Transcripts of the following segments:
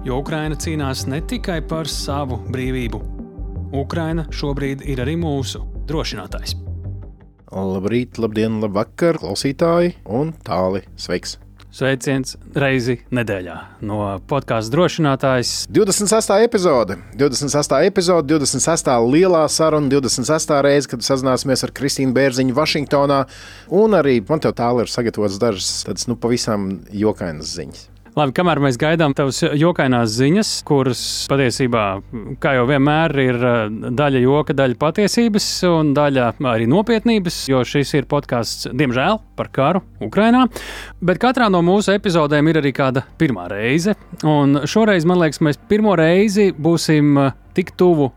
Jo Ukraina cīnās ne tikai par savu brīvību. Ukraina šobrīd ir arī mūsu drošinātājs. Labrīt, labdien, labvakar, klausītāji un tāli sveiks! Sveiciens reizi nedēļā no podkāstu drošinātājs. 26. epizode, 26. epizode, 26. lielā saruna, 26. reize, kad sazināsimies ar Kristīnu Bērziņu Vašingtonā. Un arī man te tālāk ir sagatavotas dažas tādas nu, pavisam jokainas ziņas. Labi, kamēr mēs gaidām tavas jokainās ziņas, kuras patiesībā, kā jau vienmēr, ir eh, daļa joka, daļa patiesības un daļa arī nopietnības, jo šis ir podkāsts, diemžēl, par karu Ukrajinā. Bet katrā no mūsu epizodēm ir arī kāda pirmā reize. Un šoreiz, man liekas, mēs pirmo reizi būsim eh, tik tuvu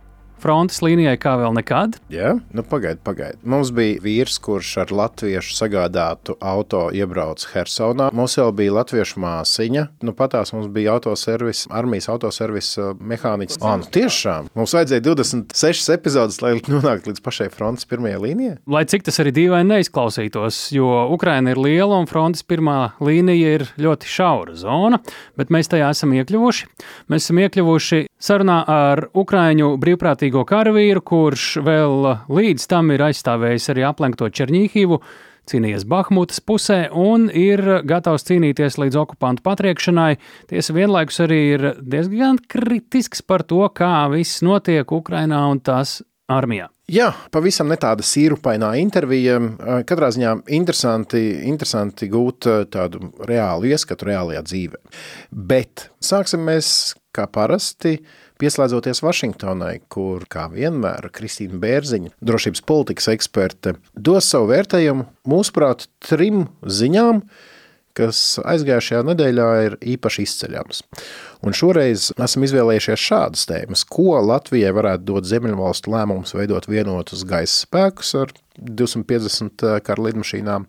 frontes līnijai kā vēl nekad. Jā, nu pagaidi, pagaidi. Mums bija vīrs, kurš ar latviešu sagādātu auto iebrauca Hersonā. Mums jau bija latviešu māsiņa. Nu, patās mums bija autoservis, armijas autoservis uh, mehāniķis. Ah, nu tiešām. Mums vajadzēja 26 epizodes, lai nonāktu līdz pašai frontes pirmajai līnijai. Lai cik tas arī dīvaini neizklausītos, jo Ukraina ir liela un frontes pirmā līnija ir ļoti šaura zona, bet mēs tajā esam iekļuvuši. Mēs esam iekļuvuši sarunā ar Ukraiņu brīvprātīgu milzīgo karavīru, kurš vēl līdz tam ir aizstāvējis arī aplenkto Černīhivu, cīnījies Bahmutas pusē un ir gatavs cīnīties līdz okupantu patriekšanai. Tiesa vienlaikus arī ir diezgan kritisks par to, kā viss notiek Ukrainā un tās armijā. Jā, pavisam ne tāda sīrupainā intervija. Katrā ziņā interesanti, interesanti gūt tādu reālu ieskatu reālajā dzīvē. Bet sāksim mēs kā parasti Pieslēdzoties Vašingtonai, kur, kā vienmēr, Kristīna Bērziņa, drošības politikas eksperte, dos savu vērtējumu, mūsuprāt, trim ziņām, kas aizgājušajā nedēļā ir īpaši izceļams. Un šoreiz esam izvēlējušies šādas tēmas, ko Latvijai varētu dot Ziemeļvalstu lēmums veidot vienotus gaisa spēkus ar 250 kara lidmašīnām.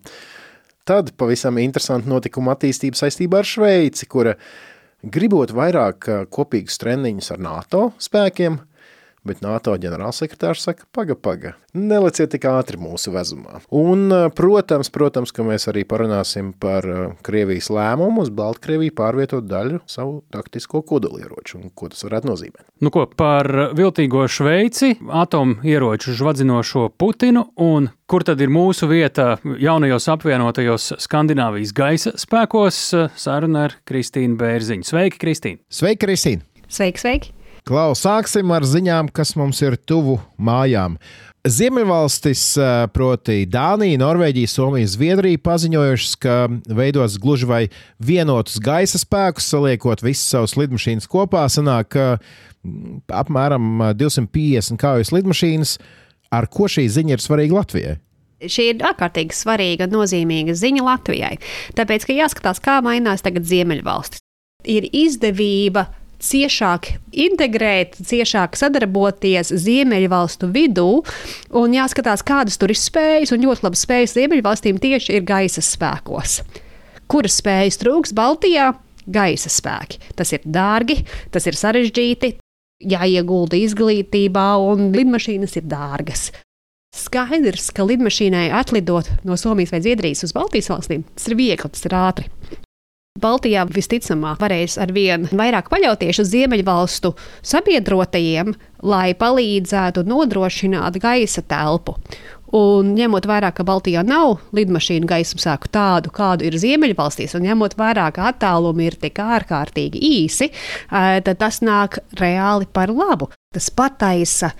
Tad pavisam interesanti notikuma attīstība saistībā ar Šveici, kura gribot vairāk kopīgas treniņus ar NATO spēkiem, bet NATO ģenerālsekretārs saka, paga, paga, neleciet tik ātri mūsu vezumā. Un, protams, protams, ka mēs arī parunāsim par Krievijas lēmumu uz Baltkrieviju pārvietot daļu savu taktisko kodolieroču un ko tas varētu nozīmēt. Nu ko, par viltīgo Šveici, atomieroču žvadzinošo Putinu un kur tad ir mūsu vieta jaunajos apvienotajos Skandināvijas gaisa spēkos, saruna ar Kristīnu Bērziņu. Sveiki, Kristīna! Sveiki, Kristīna! Sveiki, sveiki! Klaus, sāksim ar ziņām, kas mums ir tuvu mājām. Ziemeļvalstis, proti, Dānija, Norvēģija, Somija, Zviedrija paziņojušas, ka veidos gluži vai vienotus gaisa spēkus, saliekot visas savas lidmašīnas kopā, sanāk apmēram 250 kaujas lidmašīnas. Ar ko šī ziņa ir svarīga Latvijai? Šī ir ārkārtīgi svarīga, nozīmīga ziņa Latvijai. Tāpēc, ka jāskatās, kā mainās tagad Ziemeļvalstis. Ir izdevība ciešāk integrēt, ciešāk sadarboties Ziemeļvalstu vidū un jāskatās, kādas tur ir spējas. Un ļoti labi spējas Ziemeļvalstīm tieši ir gaisa spēkos. Kuras spējas trūks Baltijā? Gaisa spēki. Tas ir dārgi, tas ir sarežģīti, jāiegulda izglītībā, un lidmašīnas ir dārgas. Skaidrs, ka lidmašīnai atlidot no Somijas vai Zviedrijas uz Baltijas valstīm, tas ir viegli, tas ir ātri. Baltijā visticamāk varēs ar vien vairāk paļauties uz Ziemeļvalstu sabiedrotajiem, lai palīdzētu nodrošināt gaisa telpu. Un ņemot vērā, ka Baltijā nav lidmašīnu gaismasāku tādu, kādu ir Ziemeļvalstīs, un ņemot vērā, ka attālumi ir tik ārkārtīgi īsi, tad tas nāk reāli par labu. Tas pataisa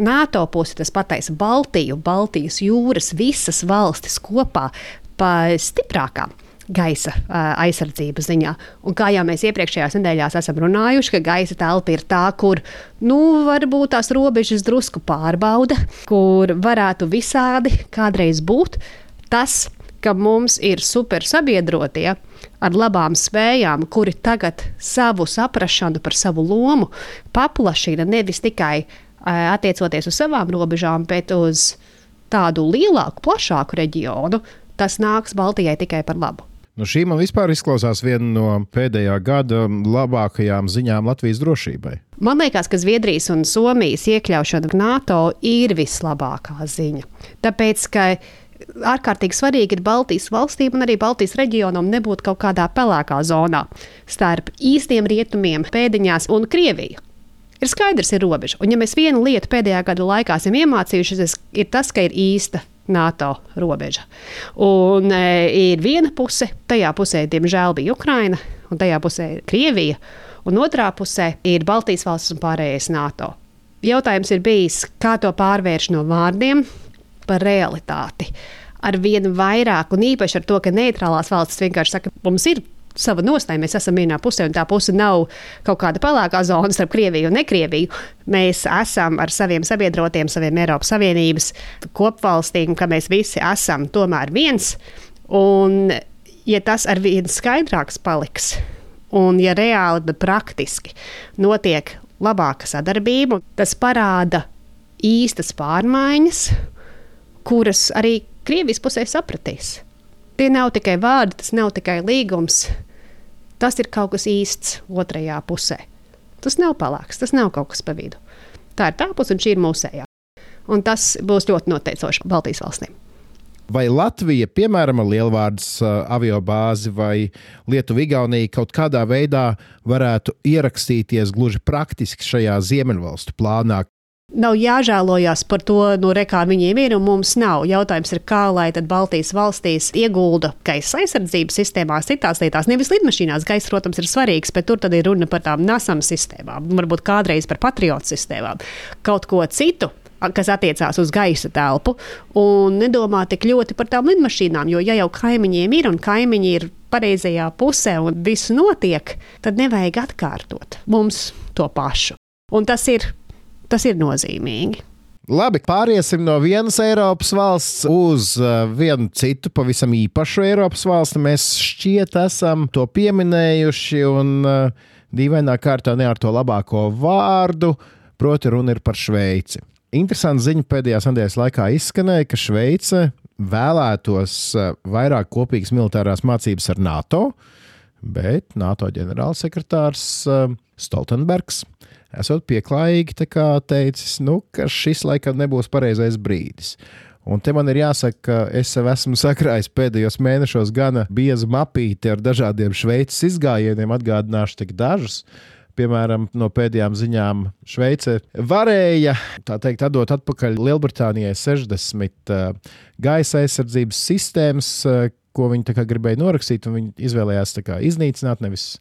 NATO pusi, tas pataisa Baltiju, Baltijas jūras, visas valstis kopā pa stiprākām gaisa aizsardzības ziņā. Un kā jau mēs iepriekšējās nedēļās esam runājuši, ka gaisa telpa ir tā, kur nu, varbūt tās robežas drusku pārbauda, kur varētu visādi kādreiz būt. Tas ka mums ir super sabiedrotie ar labām spējām, kuri tagad savu saprāšanu par savu lomu paplašina nevis tikai attiecoties uz savām robežām, bet uz tādu lielāku, plašāku reģionu, tas nāks Baltijai tikai par labu. Nu, šī man vispār izklausās viena no pēdējā gada labākajām ziņām Latvijas drošībai. Man liekas, ka Zviedrijas un Somijas iekļaušana NATO ir vislabākā ziņa. Tāpēc, ka ārkārtīgi svarīgi ir Baltijas valstīm un arī Baltijas reģionam nebūt kaut kādā pelēkā zonā starp īstiem rietumiem, pēdiņās un Krieviju. Ir skaidrs, ir robeža. Un, ja mēs vienu lietu pēdējā gada laikā esam iemācījušies, ir tas, ka ir īsta NATO robeža. Un e, ir viena puse, tajā pusē, diemžēl, bija Ukraina, un tajā pusē Krievija, un otrā pusē ir Baltijas valsts un pārējais NATO. Jautājums ir bijis, kā to pārvērst no vārdiem par realitāti. Ar vien vairāk, un īpaši ar to, ka neitrālās valstis vienkārši saka, mums ir sava nostāja. Mēs esam vienā pusē, un tā puse nav kaut kāda pelēkā zona starp Krieviju un Nekrieviju. Mēs esam ar saviem sabiedrotiem, saviem Eiropas Savienības kopvalstīm, ka mēs visi esam tomēr viens. Un, ja tas ar vien skaidrāks paliks, un ja reāli, bet praktiski notiek labāka sadarbība, tas parāda īstas pārmaiņas, kuras arī Krievijas pusē sapratīs. Tie nav tikai vārdi, tas nav tikai līgums, tas ir kaut kas īsts otrajā pusē. Tas nav palāks, tas nav kaut kas pa vidu. Tā ir tā puse, un šī ir mūsējā. Un tas būs ļoti noteicoši Baltijas valstīm. Vai Latvija, piemēram, lielvārdas uh, avio bāzi vai Lietuva-Igaunija kaut kādā veidā varētu ierakstīties gluži praktiski šajā Ziemeļvalstu plānā, Nav jāžēlojas par to, no re, kā viņiem ir, un mums nav. Jautājums ir, kā lai Baltijas valstīs iegulda gaisa aizsardzības sistēmās, citās lietās. Nevis lidmašīnās, gaisa, protams, ir svarīgs, bet tur ir runa par tām nasam sistēmām, varbūt kādreiz par patriotu sistēmām, kaut ko citu kas attiecās uz gaisa telpu, un nedomā tik ļoti par tām lidmašīnām. Jo, ja jau kaimiņiem ir un kaimiņi ir pareizajā pusē un viss notiek, tad nevajag atkārtot mums to pašu. Un tas ir Tas ir nozīmīgi. Labi, pāriesim no vienas Eiropas valsts uz uh, vienu citu, pavisam īpašu Eiropas valsti. Mēs šķiet esam to pieminējuši, un uh, dīvainā kārtā ne ar to labāko vārdu, proti, runa ir par Šveici. Interesanti ziņa pēdējās nedēļas laikā izskanēja, ka Šveice vēlētos uh, vairāk kopīgas militārās mācības ar NATO, bet NATO ģenerālsekretārs Stoltenbergs esot pieklājīgi teicis, nu, ka šis laikam nebūs pareizais brīdis. Un te man ir jāsaka, ka es sev esmu sakrājis pēdējos mēnešos gana biezu mapīti ar dažādiem šveices izgājieniem, atgādināšu tik dažus. Piemēram, no pēdējām ziņām Šveice varēja teikt, atdot atpakaļ Lielbritānijai 60 uh, gaisa aizsardzības sistēmas, uh, ko viņi gribēja norakstīt, un viņi izvēlējās kā, iznīcināt, nevis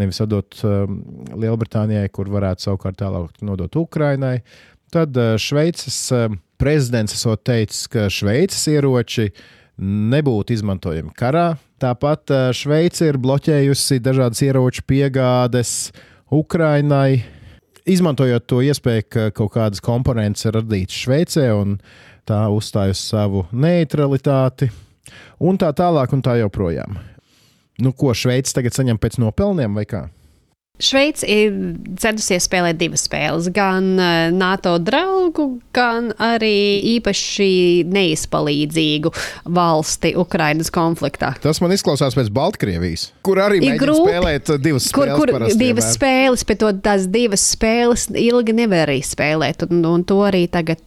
nevis atdot um, Lielbritānijai, kur varētu savukārt tālāk nodot Ukrainai. Tad uh, Šveices uh, prezidents esot teicis, ka Šveices ieroči nebūtu izmantojami karā. Tāpat uh, Šveice ir bloķējusi dažādas ieroču piegādes Ukrainai, izmantojot to iespēju, ka kaut kādas komponentes ir radītas Šveicē un tā uzstāj uz savu neutralitāti, un tā tālāk, un tā joprojām. Nu, ko Šveice tagad saņem pēc nopelniem vai kā? Šveice ir centusies spēlēt divas spēles, gan NATO draugu, gan arī īpaši neizpalīdzīgu valsti Ukrainas konfliktā. Tas man izklausās pēc Baltkrievijas, kur arī ir grūti spēlēt divas spēles. Kur, kur divas vienmēr. spēles, bet to, tās divas spēles ilgi nevar arī spēlēt, un, un to arī tagad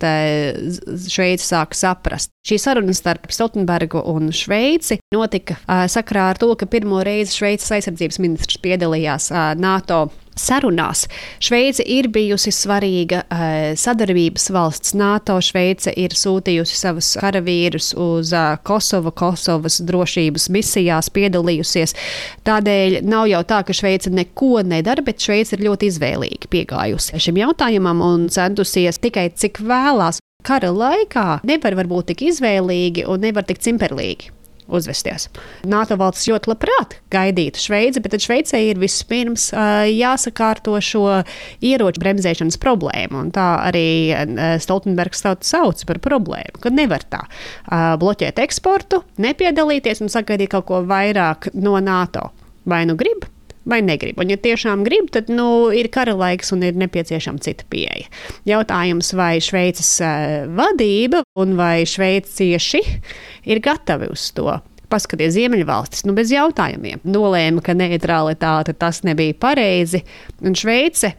Šveice sāk saprast. Šī saruna starp Stoltenbergu un Šveici notika sakrā ar to, ka pirmo reizi Šveices aizsardzības ministrs piedalījās uh, NATO sarunās. Šveice ir bijusi svarīga uh, sadarbības valsts. NATO Šveice ir sūtījusi savus karavīrus uz uh, Kosovu, Kosovas drošības misijās, piedalījusies. Tādēļ nav jau tā, ka Šveice neko nedara, bet Šveice ir ļoti izvēlīgi piegājusi šim jautājumam un centusies tikai cik vēlās. Kara laikā nevar būt tik izvēlīgi un nevar tik cimperlīgi uzvesties. NATO valsts ļoti labprāt gaidītu Šveici, bet Šveicē ir vispirms jāsakārto šo ieroču bremzēšanas problēmu. Tā arī Stoltenbergs sauc par problēmu, ka nevar tā bloķēt eksportu, nepiedalīties un sagaidīt kaut ko vairāk no NATO. Vai nu grib, vai negrib. Un, ja tiešām grib, tad nu, ir kara laiks un ir nepieciešama cita pieeja. Jautājums, vai Šveices uh, vadība un vai šveicieši ir gatavi uz to. Paskaties, Ziemeļvalstis, nu bez jautājumiem, nolēma, ka neutralitāte tas nebija pareizi, un Šveice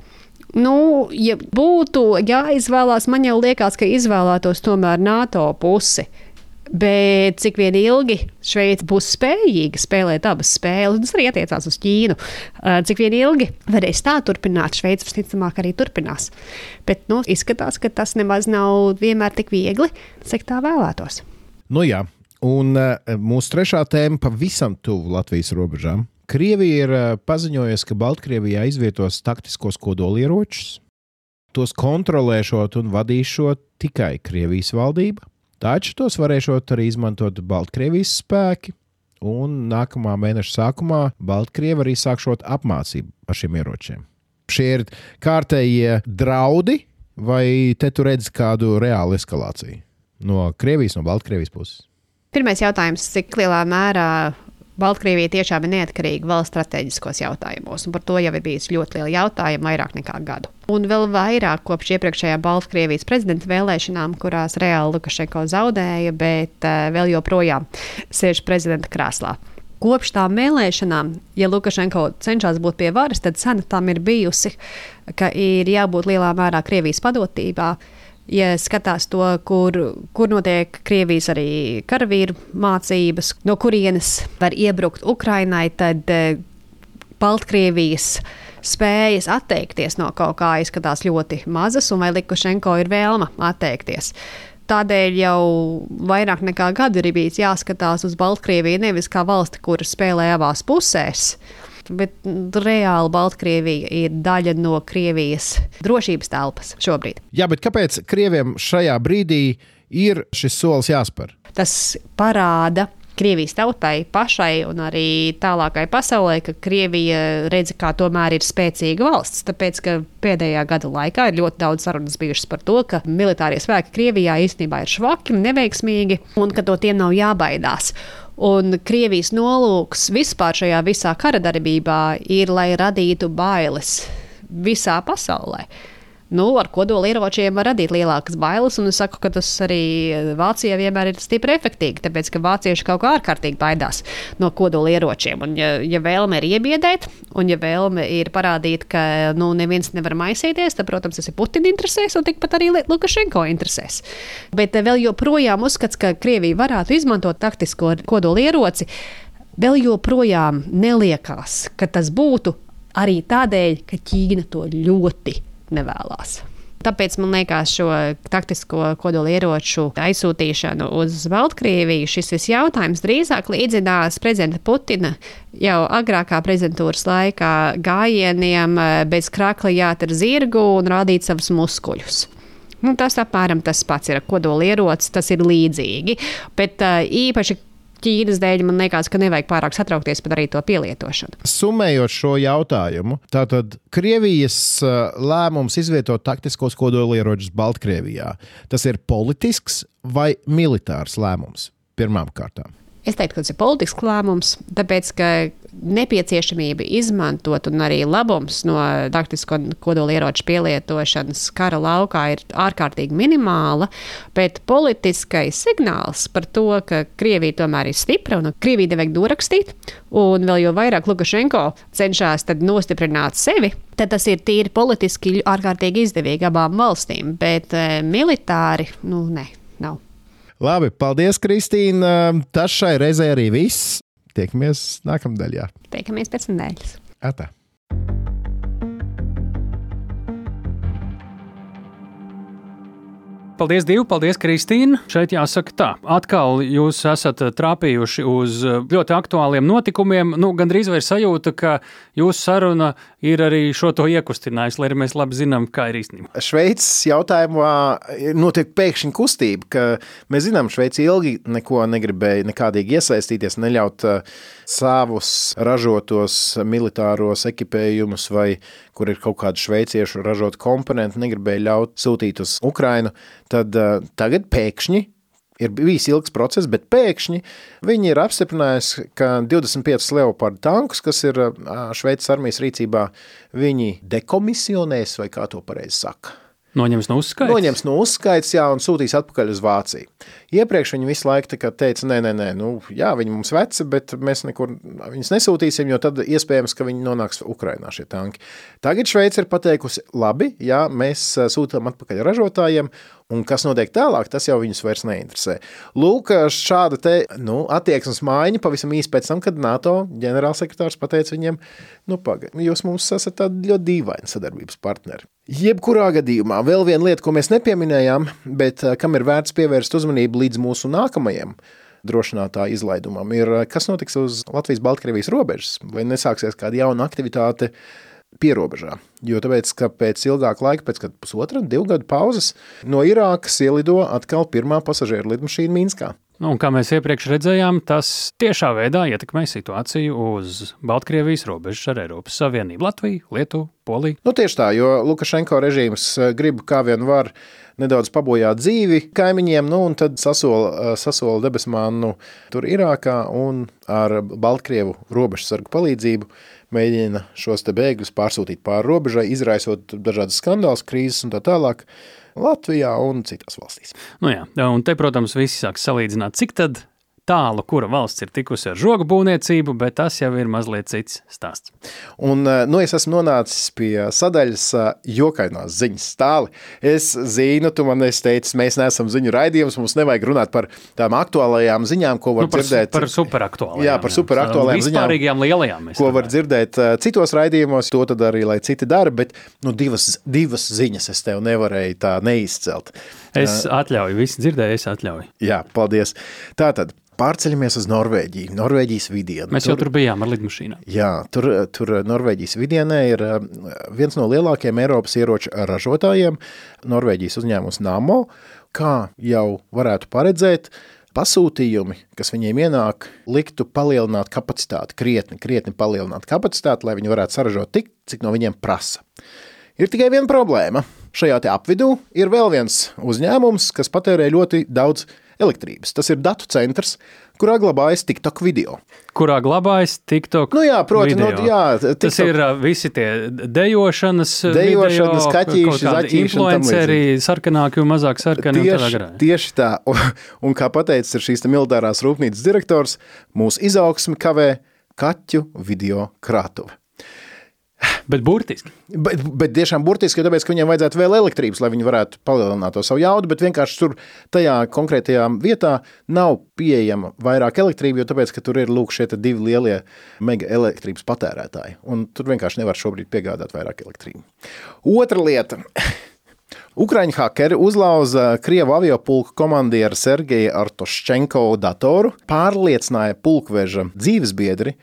Nu, ja būtu jāizvēlās, man jau liekas, ka izvēlētos tomēr NATO pusi. Bet cik vien ilgi Šveice būs spējīga spēlēt abas spēles, tas arī attiecās uz Ķīnu. Cik vien ilgi varēs tā turpināt, Šveice visticamāk arī turpinās. Bet nu, izskatās, ka tas nemaz nav vienmēr tik viegli, cik tā vēlētos. Nu jā, un mūsu trešā tēma pavisam tuvu Latvijas robežām. Krievija ir paziņojusi, ka Baltkrievijā izvietos taktiskos kodolieročus. Tos kontrolēšot un vadīšot tikai Krievijas valdība. Taču tos varēšot arī izmantot Baltkrievijas spēki, un nākamā mēneša sākumā Baltkrievi arī sākšot apmācību ar šiem ieročiem. Šie ir kārtējie draudi, vai te tu redzi kādu reālu eskalāciju no Krievijas, no Baltkrievijas puses? Pirmais jautājums, cik lielā mērā Baltkrievija tiešām ir neatkarīga valsts strateģiskos jautājumos, un par to jau ir bijis ļoti liela jautājuma vairāk nekā gadu. Un vēl vairāk kopš iepriekšējā Baltkrievijas prezidenta vēlēšanām, kurās reāli Lukašenko zaudēja, bet uh, vēl joprojām sēž prezidenta krēslā. Kopš tām vēlēšanām, ja Lukašenko cenšas būt pie varas, tad cena tam ir bijusi, ka ir jābūt lielā mērā Krievijas padotībā, ja skatās to, kur, kur notiek Krievijas arī karavīru mācības, no kurienes var iebrukt Ukrainai, tad eh, Baltkrievijas spējas atteikties no kaut kā izskatās ļoti mazas, un vai Likušenko ir vēlma atteikties. Tādēļ jau vairāk nekā gadu ir bijis jāskatās uz Baltkrieviju nevis kā valsti, kur spēlē abās pusēs, bet reāli Baltkrievija ir daļa no Krievijas drošības telpas šobrīd. Jā, bet kāpēc Krieviem šajā brīdī ir šis solis jāspēr? Tas parāda Krievijas tautai pašai un arī tālākai pasaulē, ka Krievija redz, kā tomēr ir spēcīga valsts. Tāpēc, ka pēdējā gada laikā ir ļoti daudz sarunas bijušas par to, ka militārie spēki Krievijā īstenībā ir švaki, neveiksmīgi un ka no tiem nav jābaidās. Un Krievijas nolūks vispār šajā visā kara darbībā ir, lai radītu bailes visā pasaulē. Nu, ar kodolieročiem var radīt lielākas bailes, es saku, ka tas arī Vācijā vienmēr ir stipri efektīvi, tāpēc ka vācieši kaut kā ārkārtīgi baidās no kodolieročiem. Un, ja, ja vēlme ir iebiedēt, un ja vēlme ir parādīt, ka nu, neviens nevar maisīties, tad, protams, tas ir Putina interesēs, un tikpat arī Lukašenko interesēs. Bet eh, vēl joprojām uzskats, ka Krievija varētu izmantot taktisko kodolieroci, vēl joprojām neliekās, ka tas būtu arī tādēļ, ka Ķīna to ļoti nevēlas. Tāpēc man liekas, šo taktisko kodolieroču aizsūtīšanu uz Baltkrieviju šis viss jautājums drīzāk līdzinās prezidenta Putina jau agrākā prezidentūras laikā gājieniem eh, bez krakla jāter zirgu un rādīt savus muskuļus. Nu, tas apmēram tas pats ir kodolierocis, tas ir līdzīgi. Bet uh, īpaši Ķīnas dēļ man liekas, ka nevajag pārāk satraukties par arī to pielietošanu. Summējot šo jautājumu, tātad Krievijas uh, lēmums izvietot taktiskos kodolieročus Baltkrievijā, tas ir politisks vai militārs lēmums pirmām kārtām? Es teiktu, ka tas ir politisks lēmums, tāpēc ka nepieciešamība izmantot un arī labums no taktisko kodolieroču pielietošanas kara laukā ir ārkārtīgi minimāla, bet politiskais signāls par to, ka Krievija tomēr ir stipra un Krievija nevajag dorakstīt, un vēl jau vairāk Lukašenko cenšas nostiprināt sevi, tad tas ir tīri politiski ārkārtīgi izdevīgi abām valstīm, bet e, militāri, nu, ne, nav. Labi, paldies, Kristīna. Tas šai reizē arī viss. Tiekamies nākamnedēļ. Tiekamies pēc nedēļas. Atā. Paldies, Divi! Paldies, Kristīna! Šeit jāsaka tā, atkal jūs esat trāpījuši uz ļoti aktuāliem notikumiem. Nu, Gan drīz vai ir sajūta, ka jūsu saruna ir arī šo to iekustinājusi, lai arī mēs labi zinām, kā ir īstenībā. Šveices jautājumā notiek pēkšņa kustība, ka mēs zinām, Šveice ilgi neko negribēja nekādīgi iesaistīties, neļaut savus ražotos militāros ekipējumus vai kur ir kaut kāda šveiciešu ražota komponenta, negribēja ļaut sūtīt uz Ukrainu, tad uh, tagad pēkšņi ir bijis ilgs process, bet pēkšņi viņi ir apstiprinājuši, ka 25 Leopardu tankus, kas ir Šveices armijas rīcībā, viņi dekomisionēs, vai kā to pareizi saka. Noņems no uzskaits? Noņems no uzskaits, jā, un sūtīs atpakaļ uz Vāciju. Iepriekš viņi visu laiku teica, nē, nē, nē, nu, jā, viņi mums veci, bet mēs nekur viņus nesūtīsim, jo tad iespējams, ka viņi nonāks Ukrainā šie tanki. Tagad Šveice ir pateikusi, labi, jā, mēs sūtām atpakaļ ražotājiem, Un kas notiek tālāk, tas jau viņus vairs neinteresē. Lūk, šāda te, nu, attieksmes maiņa pavisam īsi pēc tam, kad NATO ģenerālsekretārs pateica viņiem, nu, pagaidi, jūs mums esat tādi ļoti dīvaini sadarbības partneri. Jebkurā gadījumā vēl viena lieta, ko mēs nepieminējām, bet kam ir vērts pievērst uzmanību līdz mūsu nākamajam drošinātā izlaidumam, ir kas notiks uz Latvijas-Baltkrievijas robežas, vai nesāksies kāda jauna aktivitāte pierobežā. Jo tāpēc, ka pēc ilgāka laika, pēc pusotra, divu gadu pauzes, no Irākas ielido atkal pirmā pasažieru lidmašīna Minskā. Nu, kā mēs iepriekš redzējām, tas tiešā veidā ietekmē situāciju uz Baltkrievijas robežas ar Eiropas Savienību, Latviju, Lietuvu, Poliju. Nu, tieši tā, jo Lukašenko režīms eh, grib kā vien var nedaudz pabojāt dzīvi kaimiņiem, nu, un tad sasola, eh, sasola debesmānu tur Irākā un ar Baltkrievu robežsargu palīdzību mēģina šos bēgļus pārsūtīt pāri robežai, izraisot dažādas skandālus, krīzes un tā tālāk. Latvijā un citās valstīs. Nu jā, un te, protams, visi sāk salīdzināt, cik tad tālu, kura valsts ir tikusi ar žogu būvniecību, bet tas jau ir mazliet cits stāsts. Un, eh, nu, es esmu nonācis pie sadaļas eh, jokainās ziņas stāli. Es zinu, tu man esi teicis, mēs neesam ziņu raidījums, mums nevajag runāt par tām aktuālajām ziņām, ko var nu, par, dzirdēt. Par superaktuālajām. Jā, par superaktuālajām ziņām. Lielajām. Ko var dzirdēt eh, citos raidījumos, to tad arī, lai citi dara, bet nu, divas, divas ziņas es tev nevarēju tā neizcelt. Es atļauju, visi dzirdēju, es atļauju. Jā, paldies. Tātad, Pārceļamies uz Norvēģiju, Norvēģijas vidienu. Mēs tur, jau tur bijām ar lidmašīnām. Jā, tur, tur Norvēģijas vidienē ir eh, viens no lielākajiem Eiropas ieroču ražotājiem, Norvēģijas uzņēmums Namo. Kā jau varētu paredzēt, pasūtījumi, kas viņiem ienāk, liktu palielināt kapacitāti, krietni, krietni palielināt kapacitāti, lai viņi varētu saražot tik, cik no viņiem prasa. Ir tikai viena problēma. Šajā apvidū ir vēl viens uzņēmums, kas patērē ļoti daudz elektrības. Tas ir datu centrs, kurā glabājas TikTok video. Kurā glabājas TikTok? Nu jā, proti, nu, jā, TikTok. tas ir visi tie dejošanas, dejošanas kaķīši. Influenceri, sarkanāki un mazāk sarkani. Tieši, tieši tā. Un, kā pateicis šīs militārās rūpnīcas direktors, mūsu izaugsmi kavē kaķu video krātuve. Bet burtiski. Bet, bet tiešām burtiski, tāpēc, ka viņiem vajadzētu vēl elektrības, lai viņi varētu palielināt to savu jaudu, bet vienkārši tur tajā konkrētajā vietā nav pieejama vairāk elektrība, jo tāpēc, ka tur ir lūk šie divi lielie mega elektrības patērētāji, un tur vienkārši nevar šobrīd piegādāt vairāk elektrību. Otra lieta. Ukraiņu hakeri uzlauza Krievu aviopulku komandieru Sergeju Artoščenko datoru, pārliecināja pulkveža dzīvesbiedri,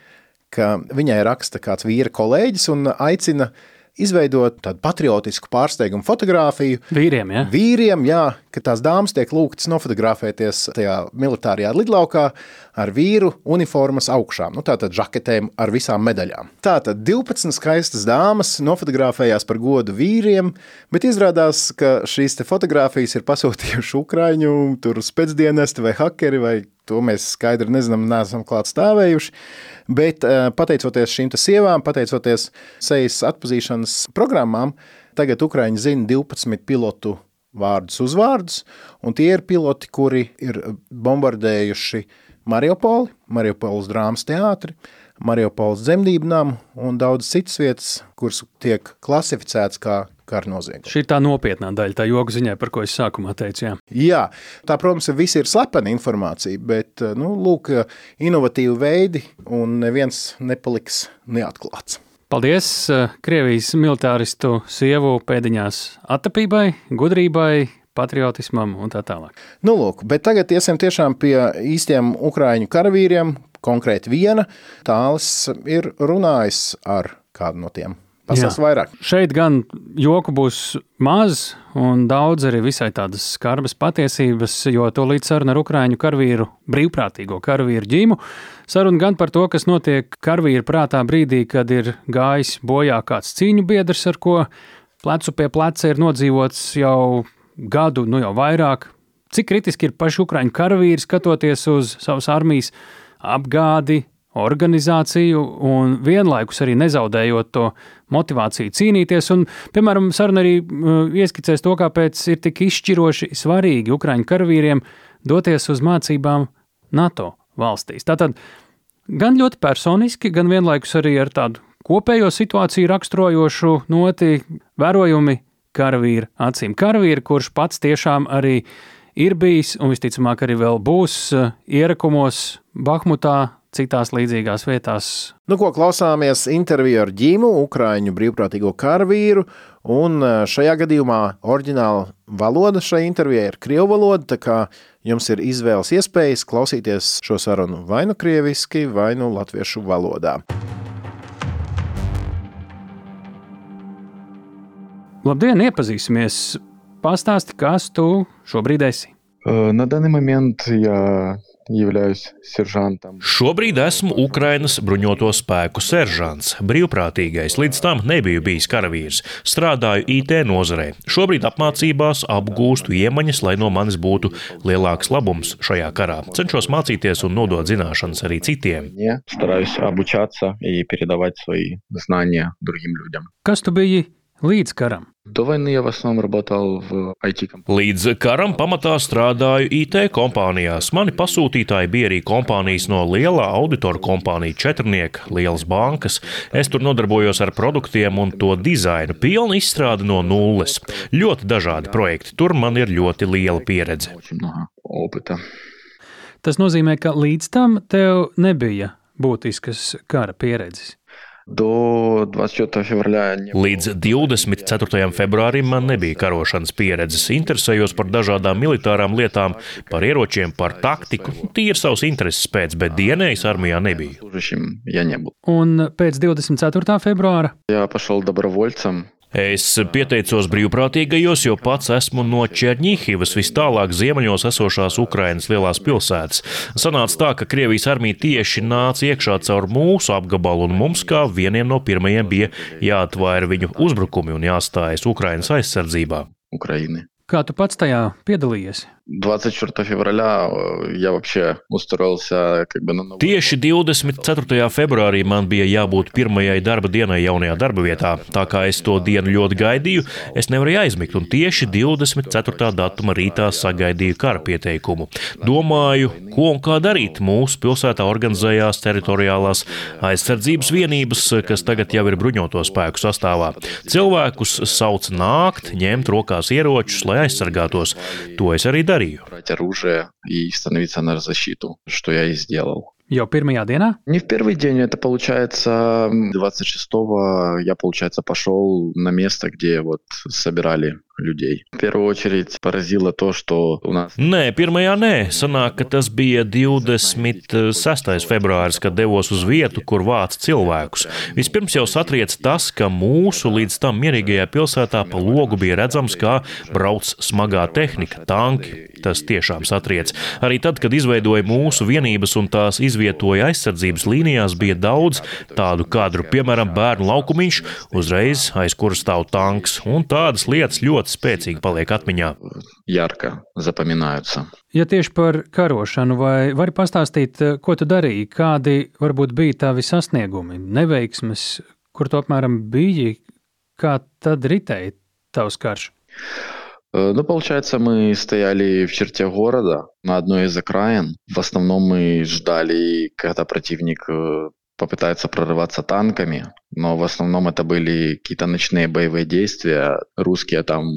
ka viņai raksta kāds vīra kolēģis un aicina izveidot tādu patriotisku pārsteigumu fotografiju. Vīriem, ja? Vīriem, jā, ka tās dāmas tiek lūgtas nofotografēties tajā militārajā lidlaukā ar vīru uniformas augšām, nu tātad žaketēm ar visām medaļām. Tātad 12 skaistas dāmas nofotografējās par godu vīriem, bet izrādās, ka šīs te fotogrāfijas ir pasūtījuši Ukraiņu, tur spēcdienesti vai hakeri vai To mēs skaidri nezinām, neesam klāt stāvējuši. Bet eh, pateicoties šīm sievām, pateicoties sejas atpazīšanas programmām, tagad Ukraiņi zina 12 pilotu vārdus, uzvārdus, tie ir piloti, kuri ir bombardējuši Mariupoli, Mariupoles drāmas teātri, Mariupoles dzemdību namu un daudz citas vietas, kuras tiek klasificētas kā kara noziegumi. Šī ir tā nopietnā daļa, tā joga ziņā, par ko es sākumā teicu. Jā, jā tā, protams, viss ir slepena informācija, bet, nu, lūk, inovatīvi veidi un neviens nepaliks neatklāts. Paldies Krievijas militāristu sievu pēdiņās attapībai, gudrībai, patriotismam un tā tālāk. Nu, lūk, bet tagad iesim tiešām pie īstiem ukraiņu karavīriem. Konkrēti viena tālis ir runājis ar kādu no tiem. Pastāst vairāk. Šeit gan joku būs maz, un daudz arī visai tādas skarbas patiesības, jo to līdz saruna ar Ukrāņu karavīru, brīvprātīgo karavīru ģīmu. Saruna gan par to, kas notiek karavīru prātā brīdī, kad ir gājis bojā kāds cīņu biedrs, ar ko plecu pie pleca ir nodzīvots jau gadu, nu jau vairāk. Cik kritiski ir paši Ukrāņu karavīri skatoties uz savas armijas apgādi, organizāciju un vienlaikus arī nezaudējot to motivāciju cīnīties. Un, piemēram, saruna arī uh, ieskicēs to, kāpēc ir tik izšķiroši svarīgi Ukraiņu karavīriem doties uz mācībām NATO valstīs. Tātad gan ļoti personiski, gan vienlaikus arī ar tādu kopējo situāciju raksturojošu noti vērojumi karavīra acīm. Karavīri, kurš pats tiešām arī ir bijis un visticamāk arī vēl būs uh, ierakumos Bahmutā, citās līdzīgās vietās. Nu, ko klausāmies interviju ar ģīmu, Ukrāņu brīvprātīgo karavīru, un e, šajā gadījumā oriģināla valoda šai intervijai ir krievu valoda, tā kā jums ir izvēles iespējas klausīties šo sarunu vai nu krieviski, vai nu latviešu valodā. Labdien, iepazīsimies! Pastāsti, kas tu šobrīd esi? На данный момент я являюсь сержантом. Šobrīd esmu Ukrainas bruņoto spēku seržants, brīvprātīgais. Līdz tam nebiju bijis karavīrs. Strādāju IT nozarē. Šobrīd apmācībās apgūstu iemaņas, lai no manis būtu lielāks labums šajā karā. Cenšos mācīties un nodot zināšanas arī citiem. Kas tu biji? Līdz karam. Līdz karam pamatā strādāju IT kompānijās. Mani pasūtītāji bija arī kompānijas no lielā auditora kompānija Četrnieka, Lielas bankas. Es tur nodarbojos ar produktiem un to dizainu. Pilna izstrāde no nulles. Ļoti dažādi projekti. Tur man ir ļoti liela pieredze. Tas nozīmē, ka līdz tam tev nebija būtiskas kara pieredzes. Līdz 24. februārim man nebija karošanas pieredzes. Interesējos par dažādām militārām lietām, par ieročiem, par taktiku. Tie ir savs intereses pēc, bet dienējas armijā nebija. Un pēc 24. februāra? Jā, pašal dobrovoļcam. Es pieteicos brīvprātīgajos, jo pats esmu no Černihivas, vis tālāk ziemeļos esošās Ukrainas lielās pilsētas. Sanāca tā, ka Krievijas armija tieši nāca iekšā caur mūsu apgabalu, un mums kā vieniem no pirmajiem bija jāatvaira viņu uzbrukumi un jāstājas Ukrainas aizsardzībā. Ukraini. Kā tu pats tajā piedalījies? 24 февраля э, я вообще устроился как бы на новую Tieši 24. februārī man bija jābūt pirmajai darba dienai jaunajā darba vietā. Tā kā es to dienu ļoti gaidīju, es nevarēju aizmigt, un tieši 24. datuma rītā sagaidīju kara pieteikumu. Domāju, ko un kā darīt. Mūsu pilsētā organizējās teritoriālās aizsardzības vienības, kas tagad jau ir bruņoto spēku sastāvā. Cilvēkus sauc nākt, ņemt rokās ieročus, lai aizsargātos. To es arī Darīju. брать оружие и становиться на защиту, что я и сделал. Jau pirmajā dienā? Не в первый день, это получается 26-го я, получается, пошел на место, где вот собирали людей. В первую очередь поразило то, что у нас Nē, pirmajā nē. Sanāk, ka tas bija 26. februāris, kad devos uz vietu, kur vāca cilvēkus. Vispirms jau satriec tas, ka mūsu līdz tam mierīgajā pilsētā pa logu bija redzams, kā brauc smagā tehnika, tanki. Tas tiešām satriec. Arī tad, kad izveidoja mūsu vienības un tās izvietoja aizsardzības līnijās, bija daudz tādu kadru, piemēram, bērnu laukumiņš, uzreiz aiz kura stāv tanks, un tādas lietas ļoti spēcīgi paliek atmiņā. ярко запоминаются. Ja tieši par karošanu, vai vari pastāstīt, eh, ko tu darīji, kādi varbūt bija tavi sasniegumi, neveiksmes, kur tu apmēram biji, kā tad ritēja tavs karš? Э, Ну, получается, мы стояли в черте города на одной из окраин. В основном мы ждали, когда противник э, попытается прорываться танками. но в основном это были какие-то ночные боевые действия. Rусkie tam.